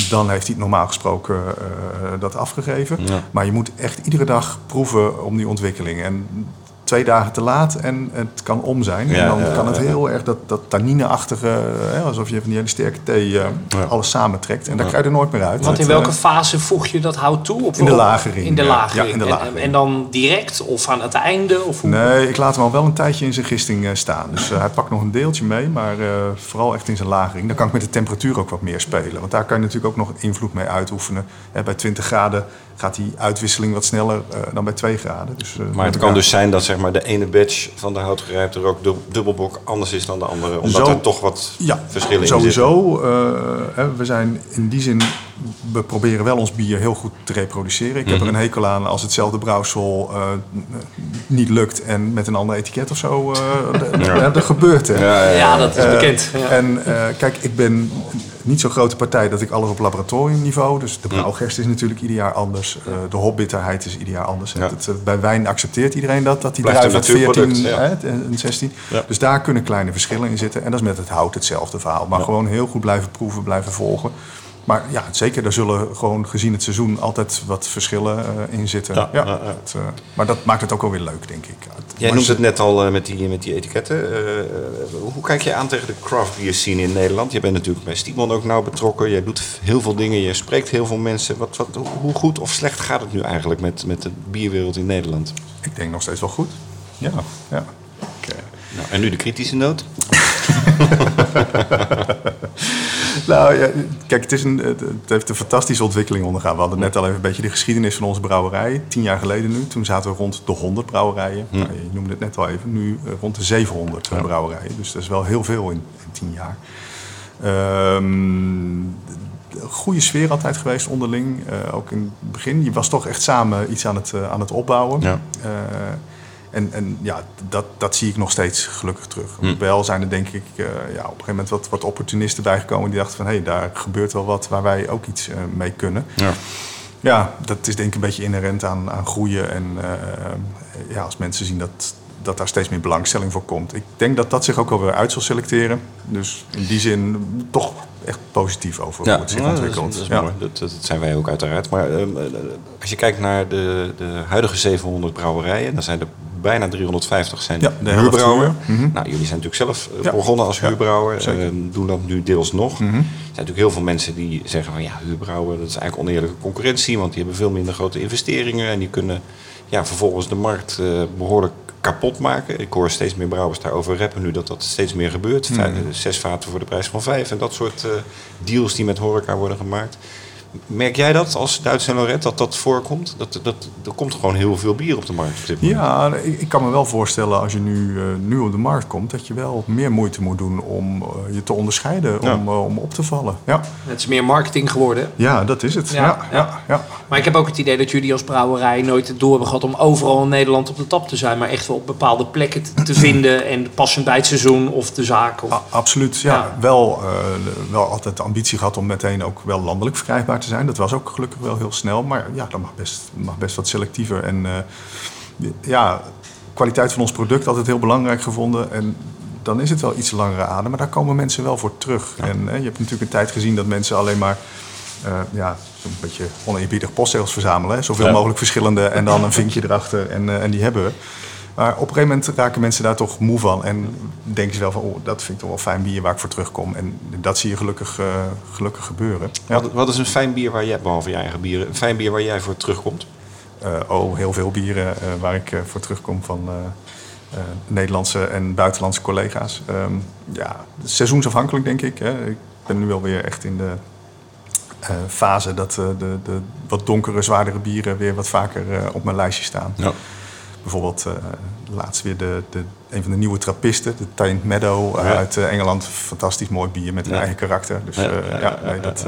Dan heeft hij normaal gesproken eh, dat afgegeven. Ja. Maar je moet echt iedere dag proeven om die ontwikkeling. En twee dagen te laat en het kan om zijn. Ja, en dan ja, kan het ja. heel erg dat, dat tannine-achtige, hè, alsof je van die hele sterke thee eh, alles samentrekt. En daar krijg je er nooit meer uit. Want in welke eh, fase voeg je dat hout toe? Op, In de lagering, In de lagering. Ja, in de En- lagering. En, en dan direct of aan het einde? Of hoe? Nee, ik laat hem al wel een tijdje in zijn gisting eh, staan. Dus eh, hij pakt nog een deeltje mee, maar eh, vooral echt in zijn lagering. Dan kan ik met de temperatuur ook wat meer spelen. Want daar kan je natuurlijk ook nog invloed mee uitoefenen. Hè, bij 20 graden gaat die uitwisseling wat sneller eh, dan bij 2 graden. Dus, eh, Maar het kan dus zijn dat zeg maar, de ene batch van de houtgerijpte rook dub- dubbelbok anders is dan de andere. Omdat Zo- er toch wat Ja, verschillen in zitten. sowieso. eh, hè, we zijn in die zin, we proberen wel ons bier heel goed te reproduceren. Ik heb Mhm. er een hekel aan als hetzelfde brouwsel eh, niet lukt en met een ander etiket of zo. eh, Ja. Dat gebeurt. Hè. Ja, ja, ja. Ja, dat is bekend. Ja. En eh, kijk, ik ben niet zo'n grote partij dat ik alles op laboratoriumniveau. Dus de brouwgerst is natuurlijk ieder jaar anders. Eh, de hopbitterheid is ieder jaar anders. Ja. Het, eh, bij wijn accepteert iedereen dat. Dat die druif uit 14 natuurproduct, ja. hè, en 16. Ja. Dus daar kunnen kleine verschillen in zitten. En dat is met het hout hetzelfde verhaal. Maar gewoon heel goed blijven proeven, blijven volgen. Maar ja, zeker, er zullen gewoon gezien het seizoen altijd wat verschillen eh, in zitten. Ja, Ja, ja, ja. het, eh, maar dat maakt het ook wel weer leuk, denk ik. Het- Jij noemt het net al eh, met, die, met die etiketten. Hoe kijk je aan tegen de craft beer scene in Nederland? Je bent natuurlijk bij Stiebel ook nauw betrokken. Jij doet heel veel dingen, je spreekt heel veel mensen. Wat, wat, hoe goed of slecht gaat het nu eigenlijk met, met de bierwereld in Nederland? Ik denk nog steeds wel goed. Ja, ja. Eh, Nou, en nu de kritische noot. Nou ja, kijk, het, is een, het heeft een fantastische ontwikkeling ondergaan. We hadden net al even een beetje de geschiedenis van onze brouwerij. Tien jaar geleden nu, toen zaten we rond de 100 brouwerijen. Nou, je noemde het net al even, nu eh, rond de 700 brouwerijen. Dus dat is wel heel veel in, in tien jaar. Een goede sfeer altijd geweest onderling. eh, ook in het begin. Je was toch echt samen iets aan het, eh, aan het opbouwen. Ja. Eh, en, en ja, dat, dat zie ik nog steeds gelukkig terug. Hm. Wel zijn er denk ik eh, ja, op een gegeven moment wat, wat opportunisten bijgekomen die dachten van hé, hey, daar gebeurt wel wat waar wij ook iets eh, mee kunnen. Ja. Ja, dat is denk ik een beetje inherent aan, aan groeien. En eh, ja, als mensen zien dat, dat daar steeds meer belangstelling voor komt. Ik denk dat dat zich ook wel weer uit zal selecteren. Dus in die zin toch echt positief over hoe het zich dat is- ontwikkelt. Dat, is ja. mooi. Dat, dat zijn wij ook uiteraard. Maar ehm, eh, als je kijkt naar de, de huidige 700 brouwerijen, dan zijn er bijna 350 zijn Ja, huurbrouwer. huur. Mhm. Nou, jullie zijn natuurlijk zelf eh, Ja. begonnen als huurbrouwer. Mhm. Ehm, doen dat nu deels nog. Er zijn natuurlijk heel veel mensen die zeggen van ja, huurbrouwer, dat is eigenlijk oneerlijke concurrentie, want die hebben veel minder grote investeringen en die kunnen ja, vervolgens de markt eh, behoorlijk kapot maken. Ik hoor steeds meer brouwers daarover rappen nu dat dat steeds meer gebeurt. Mhm. Vijf- zes vaten voor de prijs van vijf en dat soort eh, deals die met horeca worden gemaakt. Merk jij dat als Duits en Lorette dat dat voorkomt? Dat, dat, er komt gewoon heel veel bier op de markt op dit moment. Ja, ik, ik kan me wel voorstellen als je nu, eh, nu op de markt komt, dat je wel meer moeite moet doen om eh, je te onderscheiden, Ja. om, eh, om op te vallen. Ja. Het is meer marketing geworden. ja, dat is het. Ja, Ja, ja. ja, ja. Maar ik heb ook het idee dat jullie als brouwerij nooit het door hebben gehad om overal in Nederland op de tap te zijn. Maar echt wel op bepaalde plekken te- te vinden. En passend bij het seizoen of de zaak. Of... A- absoluut, ja. Ja. Wel, eh, wel altijd de ambitie gehad om meteen ook wel landelijk verkrijgbaar te zijn. Dat was ook gelukkig wel heel snel. Maar ja, dat mag best, mag best wat selectiever. En eh, ja, kwaliteit van ons product altijd heel belangrijk gevonden. En dan is het wel iets langere adem. Maar daar komen mensen wel voor terug. En eh, je hebt natuurlijk een tijd gezien dat mensen alleen maar... eh, ja, zo'n beetje oneerbiedig postzegels verzamelen. Hè? Zoveel Ja. mogelijk verschillende en dan een vinkje erachter en, en die hebben we. Maar op een gegeven moment raken mensen daar toch moe van. En denken ze wel van, oh, dat vind ik toch wel fijn bier waar ik voor terugkom. En dat zie je gelukkig, eh, gelukkig gebeuren. Ja. Wat, wat is een fijn bier waar jij, behalve je eigen bieren, een fijn bier waar jij voor terugkomt? Eh, oh, heel veel bieren eh, waar ik voor terugkom van eh, eh, Nederlandse en buitenlandse collega's. Ehm, ja, seizoensafhankelijk denk ik. Hè. Ik ben nu alweer echt in de eh, fase dat eh, de, de wat donkere, zwaardere bieren weer wat vaker eh, op mijn lijstje staan. Ja. Bijvoorbeeld eh, laatst weer de, de, een van de nieuwe trappisten, de Taint Meadow eh, Ja. uit eh, Engeland. Fantastisch mooi bier met een Ja. eigen karakter. Dus Ja, nee, dat,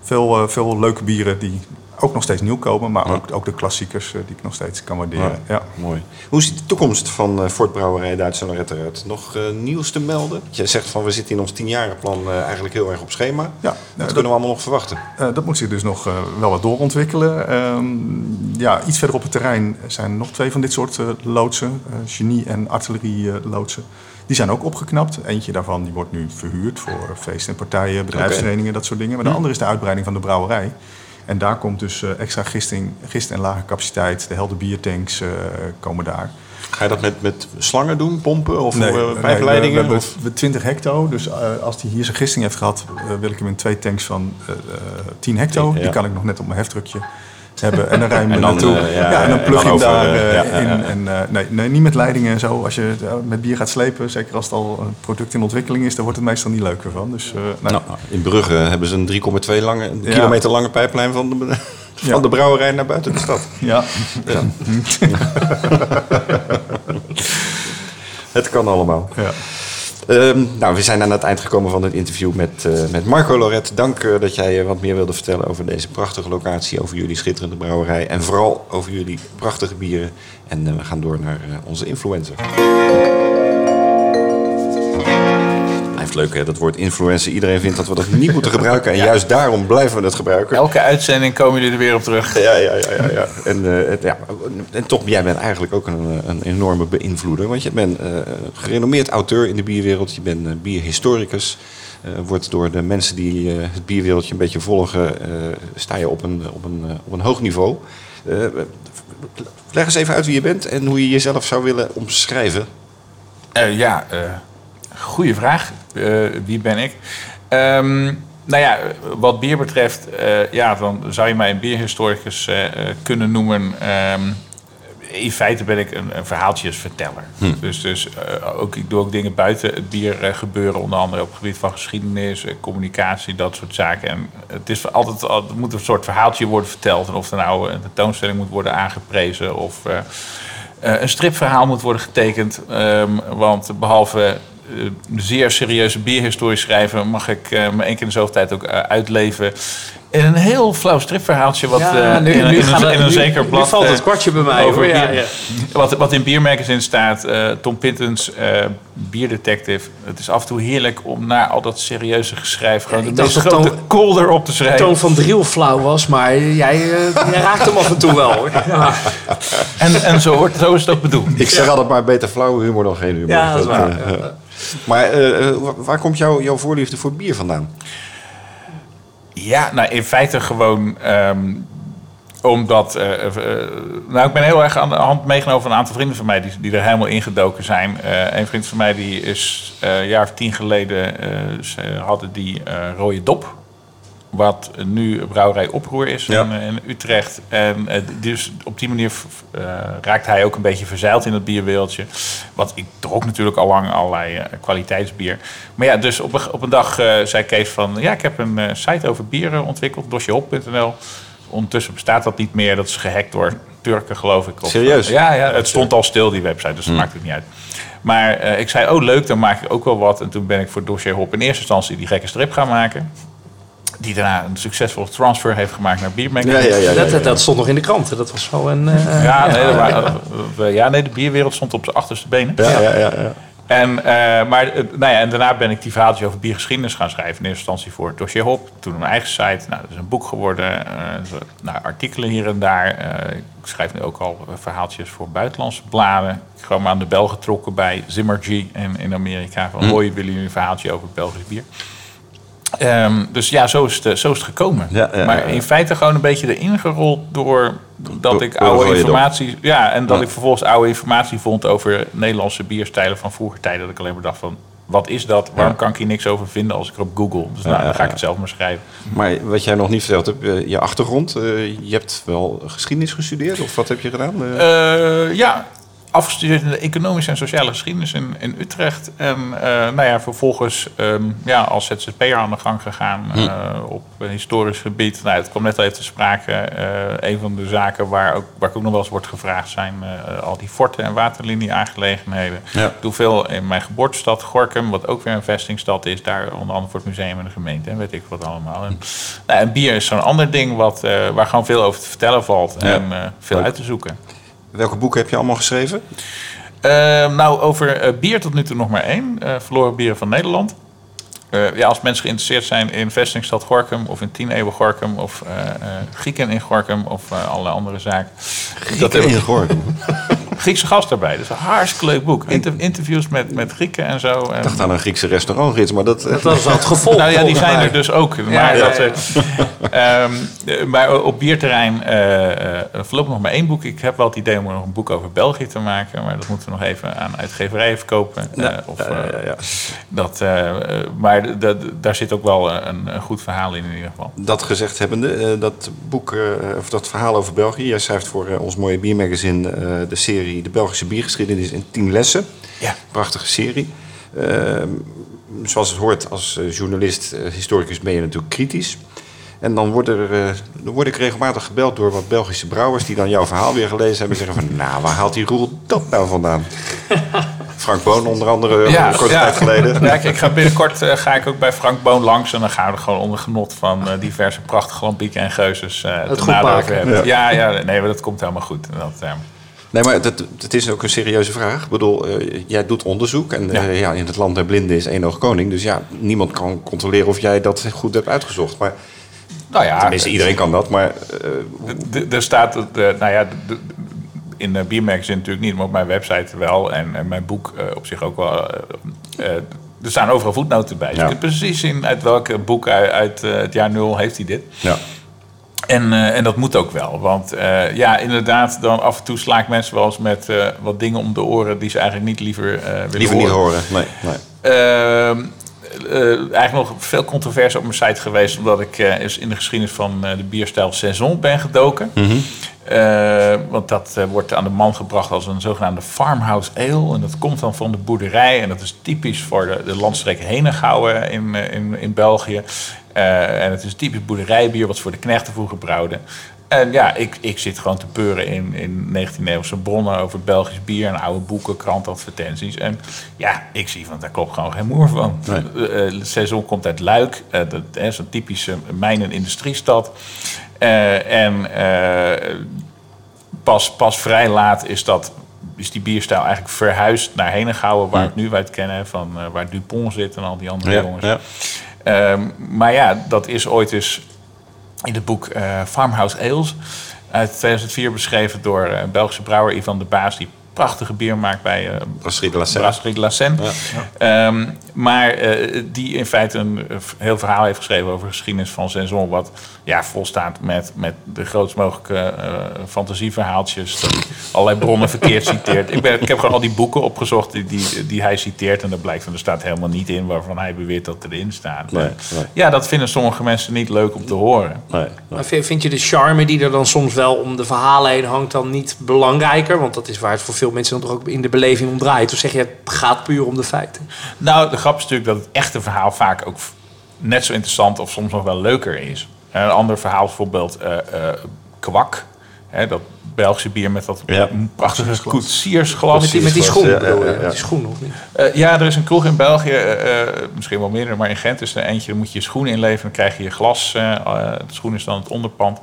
veel, veel leuke bieren die ook nog steeds nieuw komen, maar Ja. ook, ook de klassiekers eh, die ik nog steeds kan waarderen. Ja. Mooi. Hoe ziet de toekomst van eh Fort Brouwerij Duits en Lorette eruit? Nog eh, nieuws te melden? Je zegt van we zitten in ons tienjarenplan eh eigenlijk heel erg op schema. Ja, Wat nou, kunnen dat, we allemaal nog verwachten? eh, dat moet zich dus nog eh, wel wat doorontwikkelen. Ehm, ja, iets verder op het terrein zijn nog twee van dit soort eh, loodsen, eh, genie- en artillerie-loodsen. Die zijn ook opgeknapt. Eentje daarvan die wordt nu verhuurd voor feesten en partijen, bedrijfsverenigingen, dat soort dingen. Maar de andere is de uitbreiding van de brouwerij. En daar komt dus eh, extra gisting, gist- en lage capaciteit. De helder biertanks eh, komen daar. Ga je dat met, met slangen doen, pompen of Nee, eh, nee, we, pijpleidingen? we hebben of? we 20 hecto. Dus als hij hier zijn gisting heeft gehad, eh, wil ik hem in twee tanks van eh, 10 hecto. Ja. Die kan ik nog net op mijn heftruckje hebben. En dan rij je hem naartoe. eh, ja, ja, en dan plug je hem daar ja, in. En, nee, nee, niet met leidingen en zo. Als je eh, met bier gaat slepen, zeker als het al een product in ontwikkeling is, dan wordt het meestal niet leuker van. Dus, eh, nee. Nou, in Brugge hebben ze een 3,2 lange, kilometer lange pijplijn van de, van de brouwerij naar buiten de stad. ja. Het kan allemaal. ja. Ehm, nou, we zijn aan het eind gekomen van dit interview met, eh, met Marco Loret. Dank eh, dat jij eh, wat meer wilde vertellen over deze prachtige locatie, over jullie schitterende brouwerij en vooral over jullie prachtige bieren. En we gaan door naar onze influencer. Blijft leuk hè, dat woord influencer. Iedereen vindt dat we dat niet moeten gebruiken en juist daarom blijven we het gebruiken. Elke uitzending komen jullie er weer op terug. Ja, ja, ja, ja. ja. En, eh, het, ja. en toch, jij bent eigenlijk ook een, een enorme beïnvloeder. Want je bent eh, een gerenommeerd auteur in de bierwereld. Je bent eh, bierhistoricus. eh, wordt door de mensen die eh, het bierwereldje een beetje volgen, eh, sta je op een, op een, eh, op een hoog niveau. Eh, leg eens even uit wie je bent en hoe je jezelf zou willen omschrijven. Eh, ja, goede vraag. Eh, wie ben ik? Ehm, nou ja, wat bier betreft, eh, ja, dan zou je mij een bierhistoricus eh, kunnen noemen. Ehm, in feite ben ik een, een verhaaltjesverteller. Dus, dus eh, ook, ik doe ook dingen buiten het bier gebeuren. Onder andere op het gebied van geschiedenis, communicatie, dat soort zaken. En het, is altijd, al- moet een soort verhaaltje worden verteld. En of er nou een tentoonstelling moet worden aangeprezen of... een stripverhaal moet worden getekend. ehm, want behalve eh, zeer serieuze bierhistorie schrijven, mag ik eh, me één keer in de zoveel tijd ook eh, uitleven. In een heel flauw stripverhaaltje. Wat, Ja, eh, nu, in, een- nu, in, gaat een, het- in een nu- zeker nu blad. valt eh, het kwartje bij mij. over. Ja, bier. ja. Wat, wat in Biermagazine staat, eh, Tom Pittens, eh bierdetective. Het is af en toe heerlijk om na al dat serieuze geschrijf gewoon de meest grote Toon- kolder op te schrijven. Toon van Driel flauw was, maar jij, eh, jij raakt hem af en toe wel. Hoor. En, en zo, hoort, zo is het ook bedoeld. Ik zeg altijd maar beter flauwe humor dan geen humor. Ja, dat is waar. eh, eh. Maar eh, eh, waar- waar komt jouw jouw voorliefde voor bier vandaan? Ja, nou in feite gewoon ehm, omdat. eh, eh, eh, nou, ik ben heel erg aan de hand meegenomen van een aantal vrienden van mij die, die er helemaal ingedoken zijn. Eh een vriend van mij die is een jaar of tien geleden. ze hadden die rode dop. Wat nu brouwerij Oproer is Ja. in, eh, in Utrecht. En eh, dus op die manier eh, raakt hij ook een beetje verzeild in het bierwereldje. Want ik dronk natuurlijk al lang allerlei kwaliteitsbier. Maar ja, dus op een, op een dag zei Kees van... Ja, ik heb een site over bieren ontwikkeld, dossierhop.nl. Ondertussen bestaat dat niet meer. Dat is gehackt door Turken, geloof ik. Of- Serieus? Ja, ja, het stond al stil, die website, dus dat maakt het niet uit. Maar ik zei, oh leuk, dan maak ik ook wel wat. En toen ben ik voor Dossier Hop in eerste instantie die gekke strip gaan maken. Die daarna een succesvolle transfer heeft gemaakt naar Biermaker. Ja, ja, ja. Dat, dat, dat stond nog in de kranten. Dat was wel een... eh, Ja, nee, waren- ja, nee, de bierwereld stond op zijn achterste benen. Ja, ja, ja, ja. En, eh, maar, eh, nou ja, en daarna ben ik die verhaaltjes over biergeschiedenis gaan schrijven. In eerste instantie voor het dossier Hop. Toen een eigen site. Nou, dat is een boek geworden. eh, zo- nou, artikelen hier en daar. Eh, ik schrijf nu ook al verhaaltjes voor buitenlandse bladen. Ik heb maar aan de bel getrokken bij Zimmergy in, in Amerika. Van, hoi, willen jullie een verhaaltje over het Belgisch bier? Ehm, dus ja, zo is het, eh, zo is het gekomen. Ja, ja, maar ja, in feite gewoon een beetje erin gerold door dat ik oude informatie... Ja, en dat ik vervolgens oude informatie vond over Nederlandse bierstijlen van vroeger tijden. Dat ik alleen maar dacht van, wat is dat? Waarom kan ik hier niks over vinden als ik op Google? Dus nou, dan ga ik het zelf maar schrijven. Maar wat jij nog niet verteld hebt, eh, je achtergrond. eh, je hebt wel geschiedenis gestudeerd of wat heb je gedaan? Ja, afgestudeerd in de economische en sociale geschiedenis in, in Utrecht. En eh, nou ja, vervolgens ehm, ja, als ZZP'er aan de gang gegaan Hm. eh, op een historisch gebied. Nou, het kwam net al even te sprake. eh, een van de zaken waar, ook, waar ik ook nog wel eens wordt gevraagd zijn al die forten- en waterlinie-aangelegenheden. Ja. Ik doe veel in mijn geboortestad Gorkum, wat ook weer een vestingstad is. Daar onder andere voor het museum en de gemeente en weet ik wat allemaal. En, nou, en bier is zo'n ander ding wat, waar gewoon veel over te vertellen valt Ja. en veel Leuk. uit te zoeken. Welke boeken heb je allemaal geschreven? Eh, nou, over eh, bier tot nu toe nog maar één. eh, verloren bieren van Nederland. Eh, ja, als mensen geïnteresseerd zijn in vestingstad Gorkum of in 10 eeuwen Gorkum of eh, eh, Grieken in Gorkum of eh, allerlei andere zaken. Dat heb ik- gehoord. Griekse gast daarbij. Dat is een hartstikke leuk boek. Inter- interviews met, met Grieken en zo. Ik dacht aan een Griekse restaurantgids, maar dat... Dat was het gevolg. nou ja, die zijn er dus ook. Maar, ja, dat, ja. eh, ehm, eh, maar op bierterrein eh, eh, voorlopig nog maar één boek. Ik heb wel het idee om er nog een boek over België te maken. Maar dat moeten we nog even aan uitgeverijen verkopen. Ja, Eh, of, ja, ja, eh, ja. Dat, eh, eh, maar daar zit ook wel een, een goed verhaal in in ieder geval. Dat gezegd hebbende, eh, dat boek, eh, of dat verhaal over België. Jij schrijft voor eh, ons mooie biermagazine eh, de serie De Belgische Biergeschiedenis in 10 lessen. Ja. Prachtige serie. Ehm, zoals het hoort als eh, journalist, eh, historicus ben je natuurlijk kritisch. En dan, word er, eh, dan word ik regelmatig gebeld door wat Belgische brouwers... die dan jouw verhaal weer gelezen hebben en zeggen van... nou, waar haalt die Roel dat nou vandaan? Frank Boon onder andere, een korte tijd geleden. Ja, ik, ik ga binnenkort eh, ga ik ook bij Frank Boon langs. En dan gaan we er gewoon onder genot van eh, diverse prachtige lampieken en geuzes eh Het te goed maken. hebben. Ja. ja, nee, maar dat komt helemaal goed. Dat, eh, Nee, maar het, het is ook een serieuze vraag. Ik bedoel, eh, jij doet onderzoek en Ja. ja. ja, in het land der blinden is één oog koning. Dus ja, niemand kan controleren of jij dat goed hebt uitgezocht. Maar nou ja, tenminste, iedereen kan dat. Maar eh, Er staat, het, eh, nou ja, in de biermagazine natuurlijk niet, maar op mijn website wel. En, en mijn boek eh, op zich ook wel. eh, eh, er staan overal voetnoten bij. Dus je kunt precies zien uit welk boek uit, uit het jaar nul heeft hij dit. Ja. En, en dat moet ook wel. Want ja, inderdaad, dan af en toe sla ik mensen wel eens met wat dingen om de oren die ze eigenlijk niet liever willen Liever niet horen. Nee, nee. Eh, eigenlijk nog veel controverse op mijn site geweest, omdat ik eh, eens in de geschiedenis van eh, de bierstijl Saison ben gedoken. Eh, want dat wordt aan de man gebracht als een zogenaamde farmhouse ale. En dat komt dan van de boerderij. En dat is typisch voor de, de landstreek Henegouwen in, in, in België. En het is typisch boerderijbier wat voor de knechten vroeger brouwde. En ja, ik, ik zit gewoon te peuren in, in 19e-eeuwse bronnen over Belgisch bier en oude boeken, krantadvertenties. En ja, ik zie van daar klopt gewoon geen moer van. Nee. Eh, eh, Saison komt uit Luik, eh, dat is een typische mijn- en industriestad. Eh, en pas, pas vrij laat is, dat, is die bierstijl eigenlijk verhuisd naar Henegouwen, waar we het nu uit kennen, van, waar Dupont zit en al die andere Ja, jongens. ja. Ehm, maar ja, dat is ooit eens in het boek eh, Farmhouse Ales uit 2004 beschreven door eh, een Belgische brouwer Ivan de Baas, die prachtige bier maakt bij eh Brasserie de la Seine. Brasserie de la Seine. Maar eh, die in feite een eh, heel verhaal heeft geschreven over de geschiedenis van Saison. Wat ja, volstaat met, met de grootst mogelijke eh, fantasieverhaaltjes. Dat hij allerlei bronnen verkeerd citeert. Ik, ben, ik heb gewoon al die boeken opgezocht die, die, die hij citeert. En dat blijkt van er staat helemaal niet in waarvan hij beweert dat erin staat. Nee, En nee. Ja, dat vinden sommige mensen niet leuk om te horen. Nee, nee. Maar vind vind je de charme die er dan soms wel om de verhalen heen hangt dan niet belangrijker? Want dat is waar het voor veel mensen dan toch ook in de beleving om draait. Of zeg je, het gaat puur om de feiten? Nou, de grap is natuurlijk dat het echte verhaal vaak ook net zo interessant of soms nog wel leuker is. En een ander verhaal is bijvoorbeeld eh, eh, kwak. Hè, dat Belgische bier met dat Ja. prachtige koetsiersglas. Met die, met die schoen Ja, bedoel je? ja, ja. Met die schoen of niet? Eh, ja, er is een kroeg in België, eh, eh, misschien wel meerdere, maar in Gent is er eentje. Dan moet je je schoen inleveren, dan krijg je je glas. de schoen is dan het onderpand.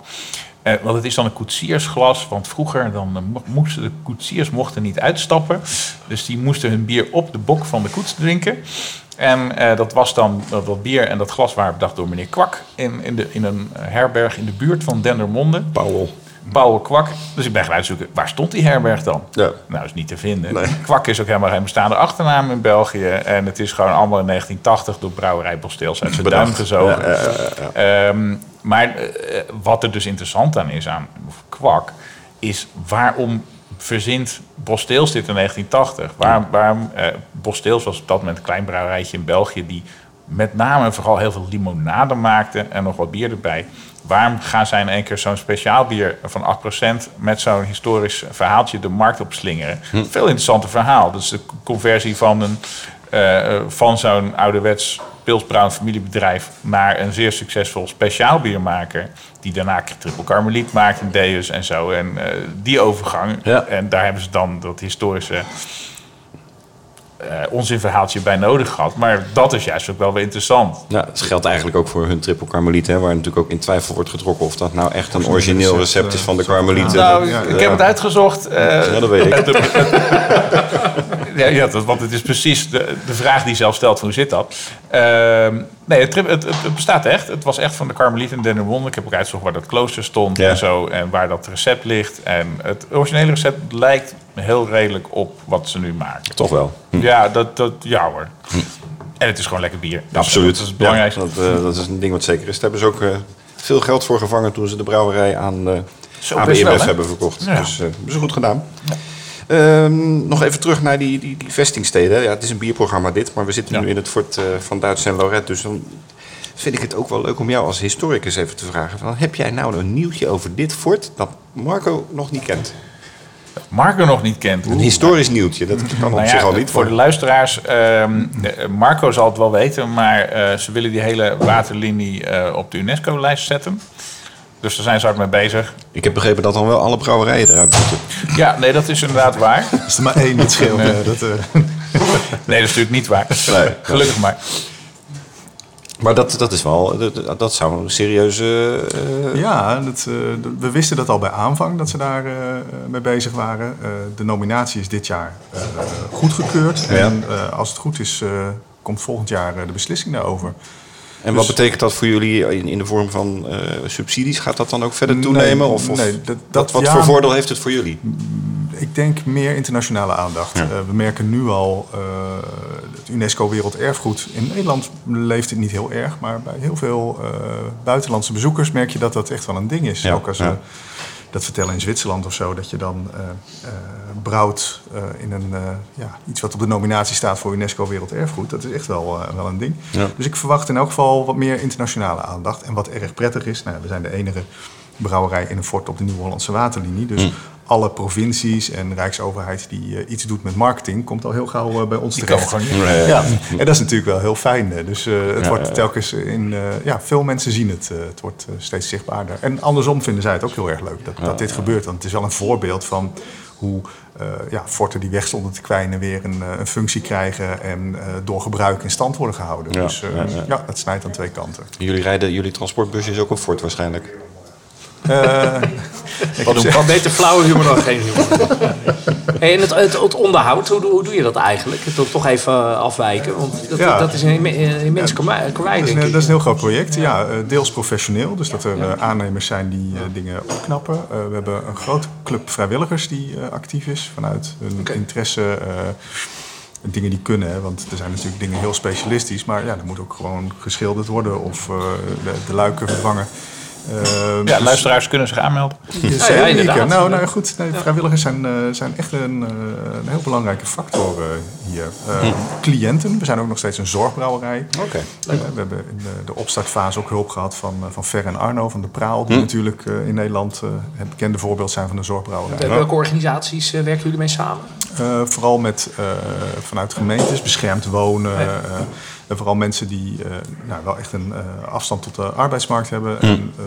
Eh, want het is dan een koetsiersglas, want vroeger dan, eh, mo- moesten de koetsiers mochten niet uitstappen. Dus die moesten hun bier op de bok van de koets drinken. En eh, dat was dan, dat, dat bier en dat glas waren bedacht door meneer Kwak in, in, de, in een herberg in de buurt van Dendermonde. Pauwel. Pauwel Kwak. Dus ik ben gaan uitzoeken, waar stond die herberg dan? Ja. Nou, is niet te vinden. Nee. Kwak is ook helemaal geen bestaande achternaam in België. En het is gewoon allemaal in 1980 door brouwerij Bosteels uit zijn duim gezogen. Ja, ja, ja, ja. Ehm, maar eh, wat er dus interessant aan is aan Kwak, is waarom verzint Bosteels dit in 1980? Waarom, waarom eh, Bosteels was op dat moment een klein brouwerijtje in België die met name vooral heel veel limonade maakte en nog wat bier erbij. Waarom gaan zij in één keer zo'n speciaal bier van 8% met zo'n historisch verhaaltje de markt op slingeren? Veel interessanter verhaal. Dus de conversie van, een, eh, van zo'n ouderwets pilsbrouwen familiebedrijf naar een zeer succesvol speciaalbiermaker. Die daarna triple karmeliet maakt en Deus en zo. En eh, die overgang. Ja. En daar hebben ze dan dat historische onzinverhaaltje bij nodig gehad. Maar dat is juist ook wel weer interessant. Ja, dat geldt eigenlijk ook voor hun triple karmeliet, hè, waar natuurlijk ook in twijfel wordt getrokken of dat nou echt een origineel recept is van de karmelieten. Nou, ja, ik, heb het uitgezocht. eh, Ja, dat weet ik. Ja, ja dat, want het is precies de, de vraag die zelf stelt: van hoe zit dat? Ehm, nee, het, het, het, het bestaat echt. Het was echt van de Karmelieten in Dendermonde. Ik heb ook uitgezocht waar dat klooster stond Ja. en zo. En waar dat recept ligt. En het originele recept lijkt heel redelijk op wat ze nu maken. Toch wel. Ja, dat, dat, ja hoor. En het is gewoon lekker bier. Dus Absoluut. Dat is het belangrijkste. Ja, dat, eh, dat is een ding wat zeker is. Daar hebben ze ook eh, veel geld voor gevangen toen ze de brouwerij aan, eh Zo, wel, hè? hebben verkocht. Ja. Dus hebben ze goed gedaan. Ehm, nog even terug naar die, die, die vestingsteden. Ja, het is een bierprogramma dit, maar we zitten nu in het fort van Duits en Lorette. Dus dan vind ik het ook wel leuk om jou als historicus even te vragen. Van, heb jij nou een nieuwtje over dit fort dat Marco nog niet kent? Marco nog niet kent. Een historisch nieuwtje, dat kan op Nou zich al niet. voor de luisteraars, ehm, eh, Marco zal het wel weten, maar eh, ze willen die hele waterlinie eh, op de UNESCO-lijst zetten. Dus daar zijn ze hard mee bezig. Ik heb begrepen dat dan wel alle brouwerijen eruit moeten. Ja, nee, dat is inderdaad waar. Is er maar één die het scheelt. Nee. dat, eh, Nee, dat is natuurlijk niet waar. Nee. Gelukkig maar. Maar dat, dat is wel, dat, dat zou een serieuze... eh, ja, dat, eh, we wisten dat al bij aanvang dat ze daar eh, mee bezig waren. De nominatie is dit jaar goedgekeurd. Ja. En als het goed is, komt volgend jaar de beslissing daarover. En wat betekent dat voor jullie in, in de vorm van subsidies? Gaat dat dan ook verder Nee, toenemen? of, of nee, dat- wat, dat- wat ja. voor voordeel heeft het voor jullie? Ik denk meer internationale aandacht. Ja. Eh, we merken nu al uh, het UNESCO Werelderfgoed. In Nederland leeft het niet heel erg, maar bij heel veel uh, buitenlandse bezoekers merk je dat dat echt wel een ding is. Ja, Ook als we dat vertellen in Zwitserland of zo, dat je dan brouwt in een, ja, iets wat op de nominatie staat voor UNESCO Werelderfgoed. Dat is echt wel, wel een ding. Dus ik verwacht in elk geval wat meer internationale aandacht. En wat erg prettig is, nou, we zijn de enige brouwerij in een fort op de Nieuw-Hollandse waterlinie. Dus Mm. Alle provincies en rijksoverheid die uh, iets doet met marketing, komt al heel gauw uh, bij ons Die terecht. Ja, en dat is natuurlijk wel heel fijn. Dus het Ja, wordt telkens in. ja, veel mensen zien het. het wordt steeds zichtbaarder. En andersom vinden zij het ook heel erg leuk dat, dat dit gebeurt. Want het is wel een voorbeeld van hoe uh, ja, forten die weg stonden te kwijnen weer een, een functie krijgen en uh, door gebruik in stand worden gehouden. Ja, dus ja, ja. ja, het snijdt aan twee kanten. Jullie rijden, jullie transportbusje is ook een Ford waarschijnlijk. Uh, ik Wat, wat beter flauwe humor dan geen humor. hey, en het, het, het onderhoud, hoe, hoe doe je dat eigenlijk? Het toch even eh, afwijken, want dat, Ja. dat is een imme- een immens karwei, denk een, ik. dat is een heel groot project. Ja, eh, deels professioneel, dus dat er eh, aannemers zijn die eh, dingen opknappen. Eh, we hebben een grote club vrijwilligers die eh, actief is vanuit hun Oké. interesse. eh, dingen die kunnen, hè, want er zijn natuurlijk dingen heel specialistisch, maar ja, er moet ook gewoon geschilderd worden of eh, de, de luiken vervangen. Eh, Ja, dus- luisteraars kunnen zich aanmelden. ja, ja. Nou, nou goed, nee, vrijwilligers zijn, eh, zijn echt een, eh, een heel belangrijke factor eh, hier. Eh, Cliënten, we zijn ook nog steeds een zorgbrouwerij. Oké. We hebben in de, de opstartfase ook hulp gehad van, eh, van Fer en Arno van de Praal, die natuurlijk eh, in Nederland eh, het bekende voorbeeld zijn van de zorgbrouwerij. Met welke organisaties werken jullie mee samen? Eh, vooral met, eh, vanuit gemeentes, beschermd wonen. En vooral mensen die eh, nou, wel echt een eh, afstand tot de arbeidsmarkt hebben. En, eh,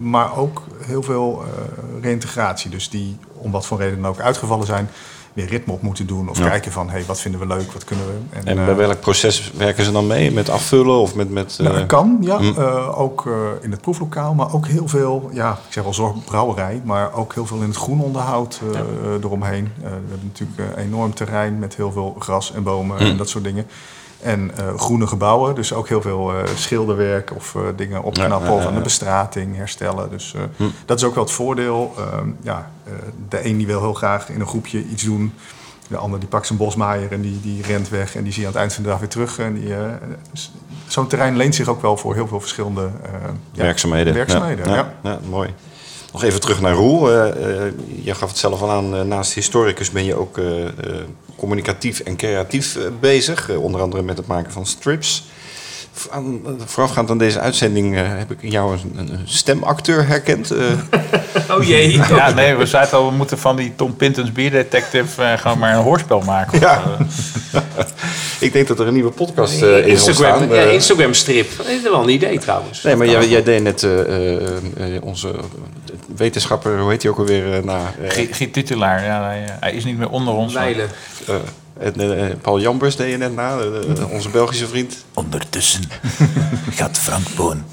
maar ook heel veel eh, reïntegratie. Dus die om wat voor reden dan ook uitgevallen zijn, weer ritme op moeten doen. Of Ja. kijken van, hey, wat vinden we leuk, wat kunnen we. En eh, bij welk proces werken ze dan mee? Met afvullen of met... met nou, eh, dat kan, ja. Mm. Eh, ook eh, in het proeflokaal, maar ook heel veel, ja, ik zeg wel zorgbrouwerij, maar ook heel veel in het groenonderhoud eh, eh, eromheen. Eh, we hebben natuurlijk een enorm terrein met heel veel gras en bomen Mm. en dat soort dingen. En eh, groene gebouwen, dus ook heel veel eh, schilderwerk of eh, dingen opknappen Ja, ja, ja, of aan de bestrating herstellen. Dus Hm. dat is ook wel het voordeel. Ehm, ja, de een die wil heel graag in een groepje iets doen. De ander die pakt zijn bosmaaier en die, die rent weg en die zie je aan het eind van de dag weer terug. En die, Zo'n terrein leent zich ook wel voor heel veel verschillende werkzaamheden. werkzaamheden, Ja, mooi. Nog even terug naar Roel. Je gaf het zelf al aan, naast historicus ben je ook communicatief en creatief eh, bezig. Eh, onder andere met het maken van strips. Eh, voorafgaand aan deze uitzending heb ik in jou een, een stemacteur herkend. Oh jee. Ja, nee, we zeiden al, we moeten van die Tom Pintons Beer Detective eh, gewoon maar een hoorspel maken. Ja. ik denk dat er een nieuwe podcast eh is Instagram, ontstaan. ja, Instagram strip. Dat is wel een idee trouwens. Nee, maar jij, jij deed net eh, eh, eh, onze wetenschapper, hoe heet hij ook alweer? eh, na, eh, Giet Giet Titulaar, ja, hij, eh, hij is niet meer onder ons. eh, en, eh, Paul Jambers deed je net na, eh, eh, onze Belgische vriend. Ondertussen gaat Frank Boon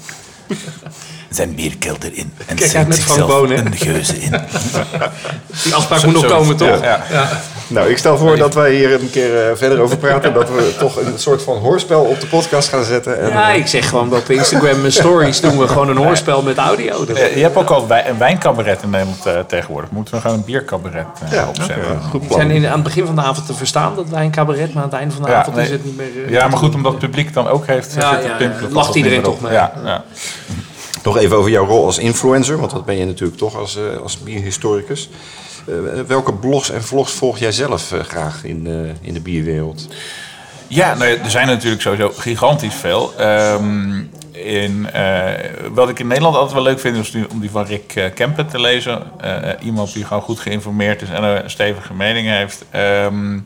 zijn bierkelder in en Kijk Frank zichzelf Boon, een geuze in. Die afspraak moet nog komen, toch? Ja. Ja. Nou, ik stel voor dat wij hier een keer eh, verder over praten. Dat we toch een soort van hoorspel op de podcast gaan zetten. En, Ja, eh, ik zeg gewoon dat op Instagram en stories doen we gewoon een hoorspel met audio. Eh, je hebt ook al een wijncabaret in Nederland eh, tegenwoordig. Moeten we gewoon een biercabaret eh, Ja, opzetten. goed We plan. zijn in, aan het begin van de avond te verstaan dat wij een cabaret, maar aan het einde van de Ja, avond is het niet meer... eh, Ja, maar goed, omdat het publiek dan ook heeft Ja, ja, pimpelen, lacht iedereen toch mee. Ja, ja. Nog even over jouw rol als influencer, want dat ben je natuurlijk toch als, eh, als bierhistoricus. Eh, welke blogs en vlogs volg jij zelf eh, graag in, eh, in de bierwereld? Ja, nou er zijn natuurlijk sowieso gigantisch veel. Ehm, in, wat ik in Nederland altijd wel leuk vind, is die- om die van Rick Kempen te lezen. Iemand die gewoon goed geïnformeerd is en een stevige mening heeft. Ehm,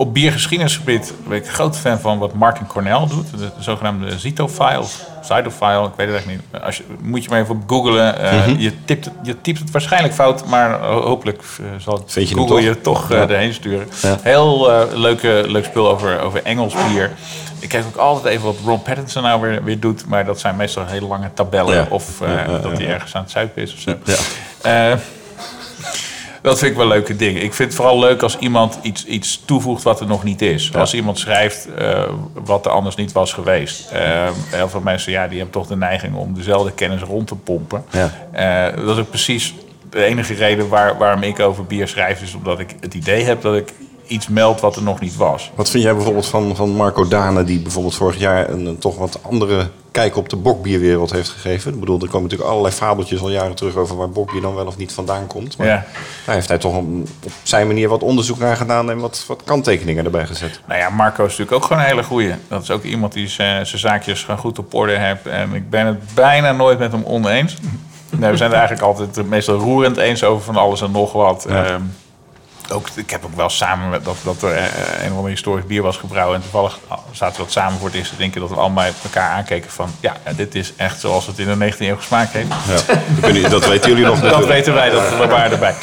op biergeschiedenisgebied ben ik een groot fan van wat Martin Cornell doet. De, de zogenaamde Zito-file, Cyto-file, ik weet het echt niet. Als je, moet je maar even op googlen. Eh, je, typt het, je typt het waarschijnlijk fout, maar ho- hopelijk eh, zal je Google toch? je toch eh, Ja. erheen sturen. Ja. Heel eh, leuke, leuk spul over, over Engels bier. Ik kijk ook altijd even wat Ron Pattinson nou weer, weer doet. Maar dat zijn meestal hele lange tabellen. Ja. Of eh, dat hij ergens aan het zuipen is of zo. Dat vind ik wel leuke dingen. Ik vind het vooral leuk als iemand iets, iets toevoegt wat er nog niet is. Als iemand schrijft eh, wat er anders niet was geweest. Eh, heel veel mensen ja, die hebben toch de neiging om dezelfde kennis rond te pompen. Ja. Eh, dat is ook precies de enige reden waar, waarom ik over bier schrijf is omdat ik het idee heb dat ik iets meld wat er nog niet was. Wat vind jij bijvoorbeeld van, van Marco Dane, die bijvoorbeeld vorig jaar een, een toch wat andere kijk op de bokbierwereld heeft gegeven? Ik bedoel, er komen natuurlijk allerlei fabeltjes al jaren terug over waar bokbier dan wel of niet vandaan komt. Maar Ja. daar heeft hij toch een- op zijn manier wat onderzoek naar gedaan en wat, wat kanttekeningen erbij gezet. Nou ja, Marco is natuurlijk ook gewoon een hele goeie. Dat is ook iemand die zijn zijn zaakjes gewoon goed op orde heeft. En ik ben het bijna nooit met hem oneens. Nee, we zijn het eigenlijk altijd meestal roerend eens over van alles en nog wat. Ehm, ook, ik heb ook wel samen met dat, dat er eh, een of ander historisch bier was gebrouwen. En toevallig zaten we dat samen voor het eerst te denken dat we allemaal met elkaar aankeken van... Ja, ja, dit is echt zoals het in de 19e eeuw gesmaakt heeft. Ja. Dat weten jullie nog Dat weten wij, dat we waren erbij.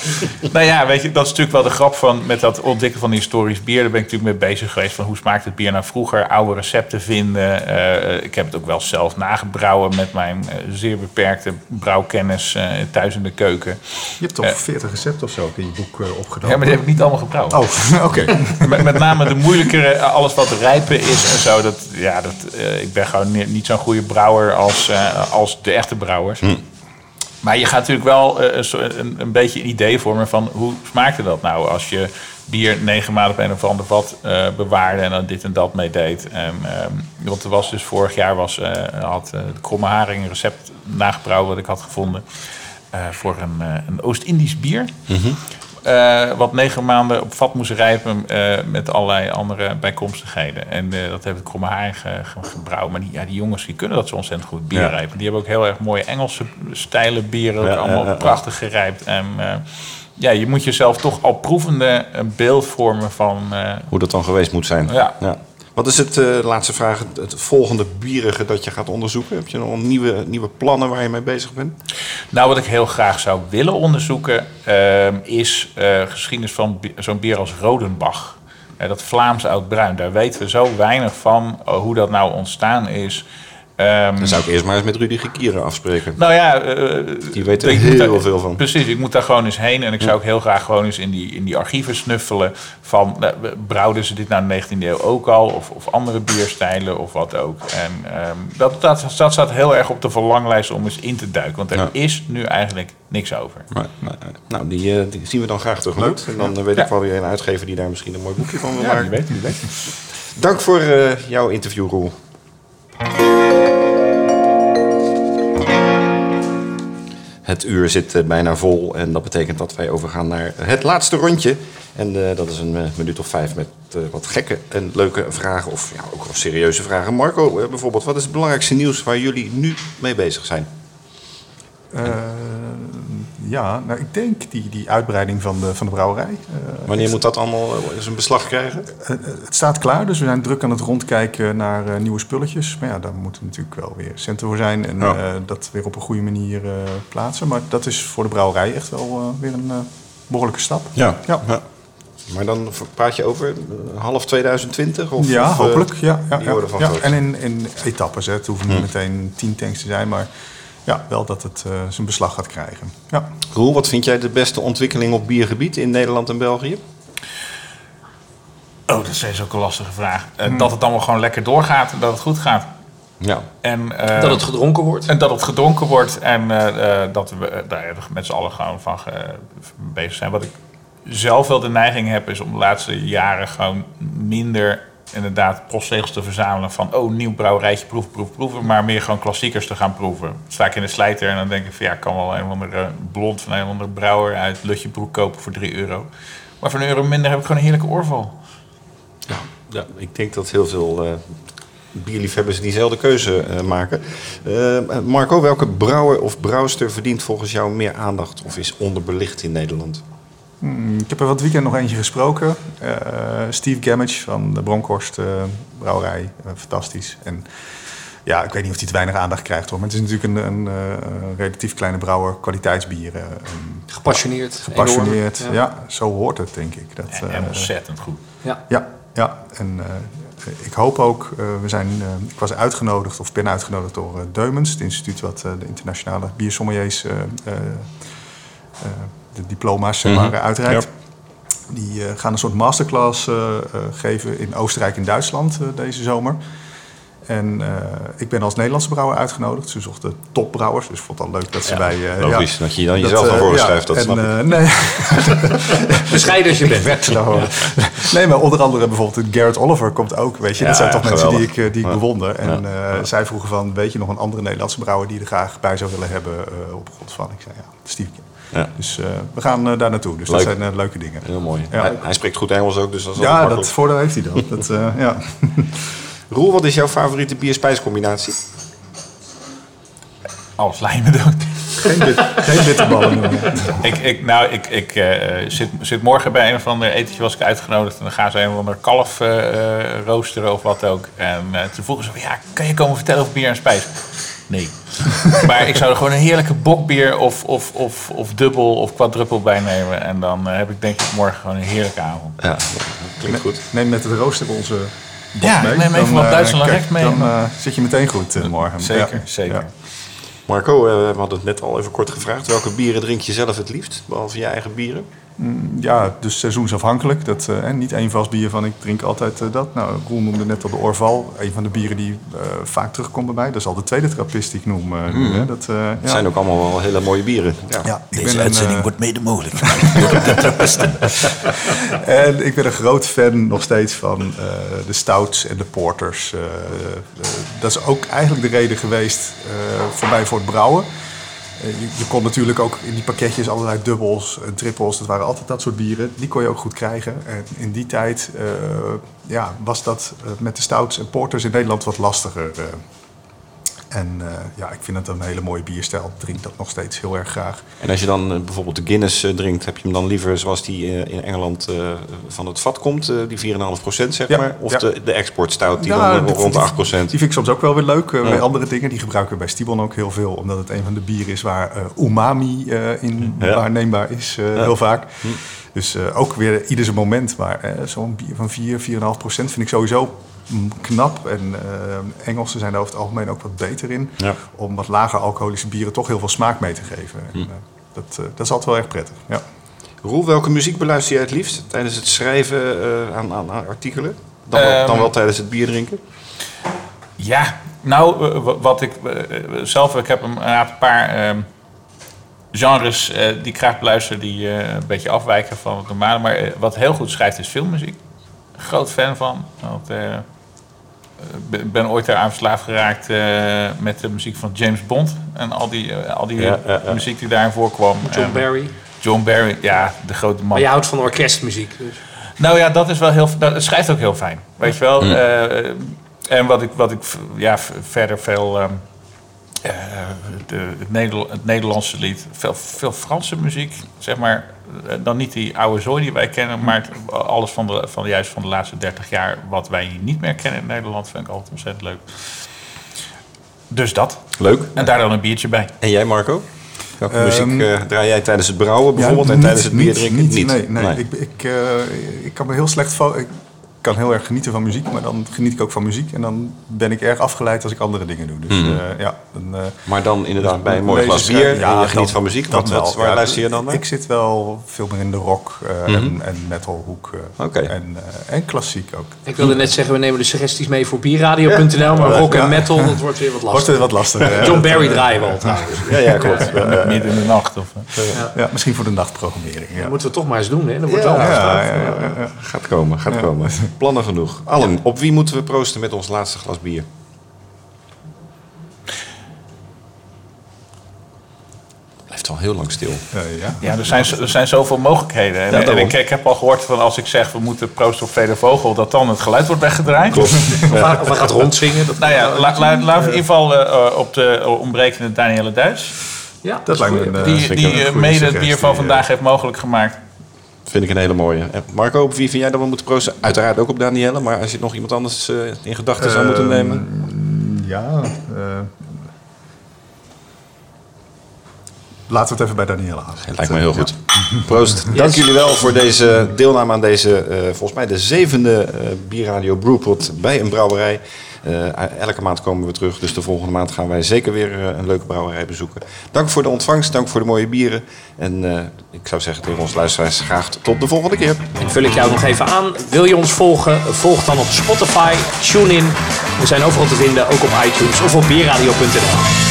nou ja, weet je, dat is natuurlijk wel de grap van met dat ontwikkelen van historisch bier. Daar ben ik natuurlijk mee bezig geweest van hoe smaakt het bier nou vroeger, oude recepten vinden. Eh, ik heb het ook wel zelf nagebrouwen met mijn eh, zeer beperkte brouwkennis eh, thuis in de keuken. Je hebt toch 40 recepten of zo in je boek eh, opgenomen? Ja, heb ik niet allemaal gebrouwen. Oh, oké. Met, met name de moeilijkere, eh, alles wat rijpen is en zo. Dat, ja, dat, eh, ik ben gewoon niet, niet zo'n goede brouwer als, eh, als de echte brouwers. Maar je gaat natuurlijk wel eh, een, een, beetje een idee vormen van hoe smaakte dat nou als je bier negen maanden op een of ander vat eh, bewaarde en dan dit en dat mee deed. En, ehm, want er was dus vorig jaar was, eh, had de Kromme Haring een recept nagebrouwen wat ik had gevonden eh, voor een, eh, een Oost-Indisch bier. Eh, wat negen maanden op vat moest rijpen eh, met allerlei andere bijkomstigheden. En eh, dat heeft Kromme Haring ge- ge- gebrouwen. Maar die, ja, die jongens die kunnen dat zo ontzettend goed bier Ja. rijpen. Die hebben ook heel erg mooie Engelse stijlen bieren. Ja, allemaal prachtig gerijpt. En ja, je moet jezelf toch al proevende een beeld vormen van... Hoe dat dan geweest moet zijn. Ja. Wat is het, eh, laatste vraag, het, volgende bierige dat je gaat onderzoeken? Heb je nog nieuwe, nieuwe plannen waar je mee bezig bent? Nou, wat ik heel graag zou willen onderzoeken, ehm, is eh, geschiedenis van zo'n bier als Rodenbach. Eh, dat Vlaams oud-bruin. Daar weten we zo weinig van eh, hoe dat nou ontstaan is. Ehm, Dan zou ik eerst maar eens met Rudy Gekieren afspreken. nou ja, eh, Die weet er ik heel daar- veel van. Precies, ik moet daar gewoon eens heen. En ik zou ook heel graag gewoon eens in die, in die archieven snuffelen. Van, nou, brouwden ze dit nou in de 19e eeuw ook al? Of, of andere bierstijlen of wat ook. En ehm, dat, dat, dat staat heel erg op de verlanglijst om eens in te duiken. Want er Ja. is nu eigenlijk niks over. Maar, maar, nou, die, eh, die zien we dan graag tegemoet. En dan eh, weet ik wel weer een uitgever die daar misschien een mooi boekje van wil Ja, maken. wie weet, wie weet. Dank voor jouw interview, Roel. Het uur zit eh, bijna vol en dat betekent dat wij overgaan naar het laatste rondje. En eh, dat is een eh, minuut of vijf met wat gekke en leuke vragen of ja, ook wel serieuze vragen. Marco, bijvoorbeeld, wat is het belangrijkste nieuws waar jullie nu mee bezig zijn? Eh, ja, nou, ik denk die, die uitbreiding van de, van de brouwerij. Eh, Wanneer moet dat allemaal eh, eens een beslag krijgen? Eh, eh, het staat klaar, dus we zijn druk aan het rondkijken naar eh, nieuwe spulletjes. Maar ja, daar moeten natuurlijk wel weer centen voor zijn en Ja. eh, dat weer op een goede manier eh, plaatsen. Maar dat is voor de brouwerij echt wel eh, weer een eh, behoorlijke stap. Ja. Ja. Maar dan praat je over eh, half 2020? Of, ja, of, eh, hopelijk. Ja, ja, ja. ja. groot. En in, in etappes. Hè. Het hoeven niet meteen tien tanks te zijn, maar ja, wel dat het eh, zijn beslag gaat krijgen. Ja. Roel, wat vind jij de beste ontwikkeling op biergebied in Nederland en België? Oh, dat is steeds ook een lastige vraag. Eh, Dat het allemaal gewoon lekker doorgaat en dat het goed gaat. Ja. En, eh, Dat het gedronken wordt. En dat het gedronken wordt en eh, eh, dat we daar met z'n allen gewoon van eh, bezig zijn. Wat ik zelf wel de neiging heb, is om de laatste jaren gewoon minder inderdaad postzegels te verzamelen van oh, nieuw brouwerijtje, proeven, proeven, proeven. Maar meer gewoon klassiekers te gaan proeven. Sta ik in de slijter en dan denk ik van ja, ik kan wel een andere blond van een andere brouwer uit Lutjebroek kopen voor 3 euro. Maar voor een euro minder heb ik gewoon een heerlijke oorval. ja, ik denk dat heel veel eh, bierliefhebbers diezelfde keuze eh, maken. Eh, Marco, welke brouwer of brouwster verdient volgens jou meer aandacht of is onderbelicht in Nederland? Mm, Ik heb er wat weekend nog eentje gesproken. Eh, Steve Gammage van de Bronkhorst eh, Brouwerij. Eh, fantastisch. En ja, ik weet niet of hij te weinig aandacht krijgt hoor. Maar het is natuurlijk een, een, eh, relatief kleine brouwer, kwaliteitsbieren. Gepassioneerd. gepassioneerd. enorm. Ja. zo hoort het denk ik. Dat, En, eh, en ontzettend goed. Ja. ja, ja. En eh, ik hoop ook, eh, we zijn, eh, ik was uitgenodigd of ben uitgenodigd door Deumens, het instituut wat eh, de internationale biersommeliers eh, eh, eh, de diploma's zeg maar, Mhm. uitreikt. Die eh, gaan een soort masterclass eh, eh, geven in Oostenrijk en Duitsland eh, deze zomer. En eh, ik ben als Nederlandse brouwer uitgenodigd. Ze zochten topbrouwers, dus ik vond het al leuk dat ze bij... eh, logisch, dat je dan jezelf naar eh, voren schuift, dat en, snap ik. eh, nee, Bescheiden als je bent. werd nou, Nee, maar onder andere bijvoorbeeld Garrett Oliver komt ook. Weet je, dat zijn toch mensen die ik, die ik Ja. bewonder. En Ja. eh, zij vroegen van, weet je nog een andere Nederlandse brouwer die je er graag bij zou willen hebben eh, op grond van? Ik zei ja, Steve. Ja. Dus eh, we gaan eh, daar naartoe. Dus Leuk. dat zijn eh, leuke dingen. Heel mooi. Ja. Hij, hij spreekt goed Engels ook, dus dat is Ja, dat voordeel heeft hij dan. Dat, eh, ja. Roel, wat is jouw favoriete bier-spijscombinatie? Alles lijmen doen. Geen, geen bitterballen. ik, ik, nou, ik, ik eh, zit, zit morgen bij een of ander etentje was ik uitgenodigd. En dan gaan ze een of ander kalf roosteren of wat ook. En eh, toen vroegen ze van, ja, kan je komen vertellen over bier en spijs? Nee. maar ik zou er gewoon een heerlijke bokbier of, of, of, of dubbel of quadruppel bij nemen. En dan eh, heb ik denk ik morgen gewoon een heerlijke avond. Ja, klinkt goed. Neem met het rooster onze bok Ja, mee. ik neem even wat eh, Duitsland recht mee. Dan eh, zit je meteen goed morgen. Zeker, Ja. zeker. Ja. Marco, eh, we hadden het net al even kort gevraagd. Welke bieren drink je zelf het liefst, behalve je eigen bieren? Ja, dus seizoensafhankelijk. Dat, eh, niet één vast bier van ik drink altijd eh, dat. Nou, Roel noemde net al de Orval. Een van de bieren die eh, vaak terugkomt bij mij. Dat is al de tweede trappist die ik noem. eh, nu, hè. Dat, eh, ja. Het zijn ook allemaal wel hele mooie bieren. Ja. ja, ik Deze ben een, uitzending eh, wordt mede mogelijk gemaakt. En ik ben een groot fan nog steeds van eh, de stouts en de porters. Dat is ook eigenlijk de reden geweest eh, voor mij voor het brouwen. Eh, je, je kon natuurlijk ook in die pakketjes allerlei dubbels en trippels. Dat waren altijd dat soort bieren. Die kon je ook goed krijgen. En in die tijd eh, ja, was dat eh, met de stouts en porters in Nederland wat lastiger. En eh, ja, ik vind het een hele mooie bierstijl. Ik drink dat nog steeds heel erg graag. En als je dan eh, bijvoorbeeld de Guinness eh, drinkt, heb je hem dan liever zoals die in Engeland van het vat komt, die 4,5% zeg Ja, maar? Of ja. de, de export stout die dan die- rond de 8%? Die vind ik soms ook wel weer leuk Ja. bij andere dingen. Die gebruiken we bij Stibon ook heel veel. Omdat het een van de bieren is waar umami in waarneembaar is heel vaak. Dus eh, ook weer ieder zijn moment. Maar zo'n bier van 4, 4,5 procent vind ik sowieso knap. En eh, Engelsen zijn daar over het algemeen ook wat beter in. Ja. Om wat lager alcoholische bieren toch heel veel smaak mee te geven. En, eh, dat, eh, dat is altijd wel erg prettig. Ja. Roel, welke muziek beluister jij het liefst tijdens het schrijven eh, aan, aan, aan artikelen? Dan, wel, dan Ehm, wel tijdens het bier drinken? Ja, nou, wa- wat ik zelf, ik heb een, een paar ehm, genres eh, die ik graag beluister, die eh, een beetje afwijken van het normale. Maar wat heel goed schrijft is filmmuziek. Groot fan van. Want, eh, ben ooit eraan verslaafd geraakt eh, met de muziek van James Bond. En al die, eh, al die Ja, ja, ja. muziek die daarin voorkwam. John En Barry. John Barry, ja, de grote man. Maar je houdt van orkestmuziek. Dus. Nou ja, dat is wel heel. Dat, schrijft ook heel fijn. Weet je wel. Eh, en wat ik, wat ik ja, verder veel. ehm, eh, de, het, Neder- het Nederlandse lied. Veel, veel Franse muziek. Zeg maar. eh, Dan niet die oude zooi die wij kennen. Maar het- alles van de, van, juist van de laatste 30 jaar. Wat wij niet meer kennen in Nederland. Vind ik altijd ontzettend leuk. Dus dat. Leuk. En daar dan een biertje bij. En jij Marco? Welke Ehm, muziek eh, draai jij tijdens het brouwen Ja, bijvoorbeeld en tijdens het bier drinken? Niet, nee, nee. Nee. Ik, ik, eh, ik kan me heel slecht... Ik kan heel erg genieten van muziek, maar dan geniet ik ook van muziek. En dan ben ik erg afgeleid als ik andere dingen doe. Dus Mhm. eh, ja, dan, eh, Maar dan inderdaad bij een mooi glas bier en je geniet dat- van muziek. dat Wat, waar Ja, luister je dan naar? Ik zit wel veel meer in de rock eh, en, en metalhoek. eh, Oké. en, eh, en klassiek ook. Ik wilde net zeggen, we nemen de suggesties mee voor bierradio.nl. Maar rock en Ja. metal, dat wordt weer wat Wordt lastig. er wat lastiger. John Barry draaien we al trouwens. Ja, ja, klopt. Ja, ja. Midden in de nacht. Of, eh. Ja, misschien voor de nachtprogrammering. Ja. Dat moeten we toch maar eens doen, hè? Dat wordt Ja. wel Ja, ja, ja, ja. Gaat komen, gaat komen. Plannen genoeg. Allen, op wie moeten we proosten met ons laatste glas bier? Blijft al heel lang stil. Eh, ja. Ja, er zijn, er zijn zoveel mogelijkheden. En, Ja, en daarom. ik, ik heb al gehoord van als ik zeg we moeten proosten op Vele Vogel, dat dan het geluid wordt weggedraaid. Of hij gaat rondzingen. Dat, Nou ja, la- la- laten we in ieder geval eh, op de uh, ontbrekende Danielle Duits. ja, Dat lijkt me een, eh, Die, die eh, mede het bier van ja. vandaag heeft mogelijk gemaakt. Vind ik een hele mooie. En Marco, op wie vind jij dat we moeten proosten? Uiteraard ook op Danielle, maar als je nog iemand anders eh, in gedachten zou moeten nemen. Ja. eh, laten we het even bij Danielle aan. Het lijkt me heel goed. Proost. Dank jullie wel voor deze deelname aan deze, eh, volgens mij de zevende Bierradio Brewpot bij een brouwerij. Eh, elke maand komen we terug, dus de volgende maand gaan wij zeker weer eh, een leuke brouwerij bezoeken. Dank voor de ontvangst, dank voor de mooie bieren. En eh, ik zou zeggen tegen onze luisteraars graag tot de volgende keer. vul ik jou nog even aan. Wil je ons volgen? Volg dan op Spotify, TuneIn We zijn overal te vinden, ook op iTunes of op bierradio.nl.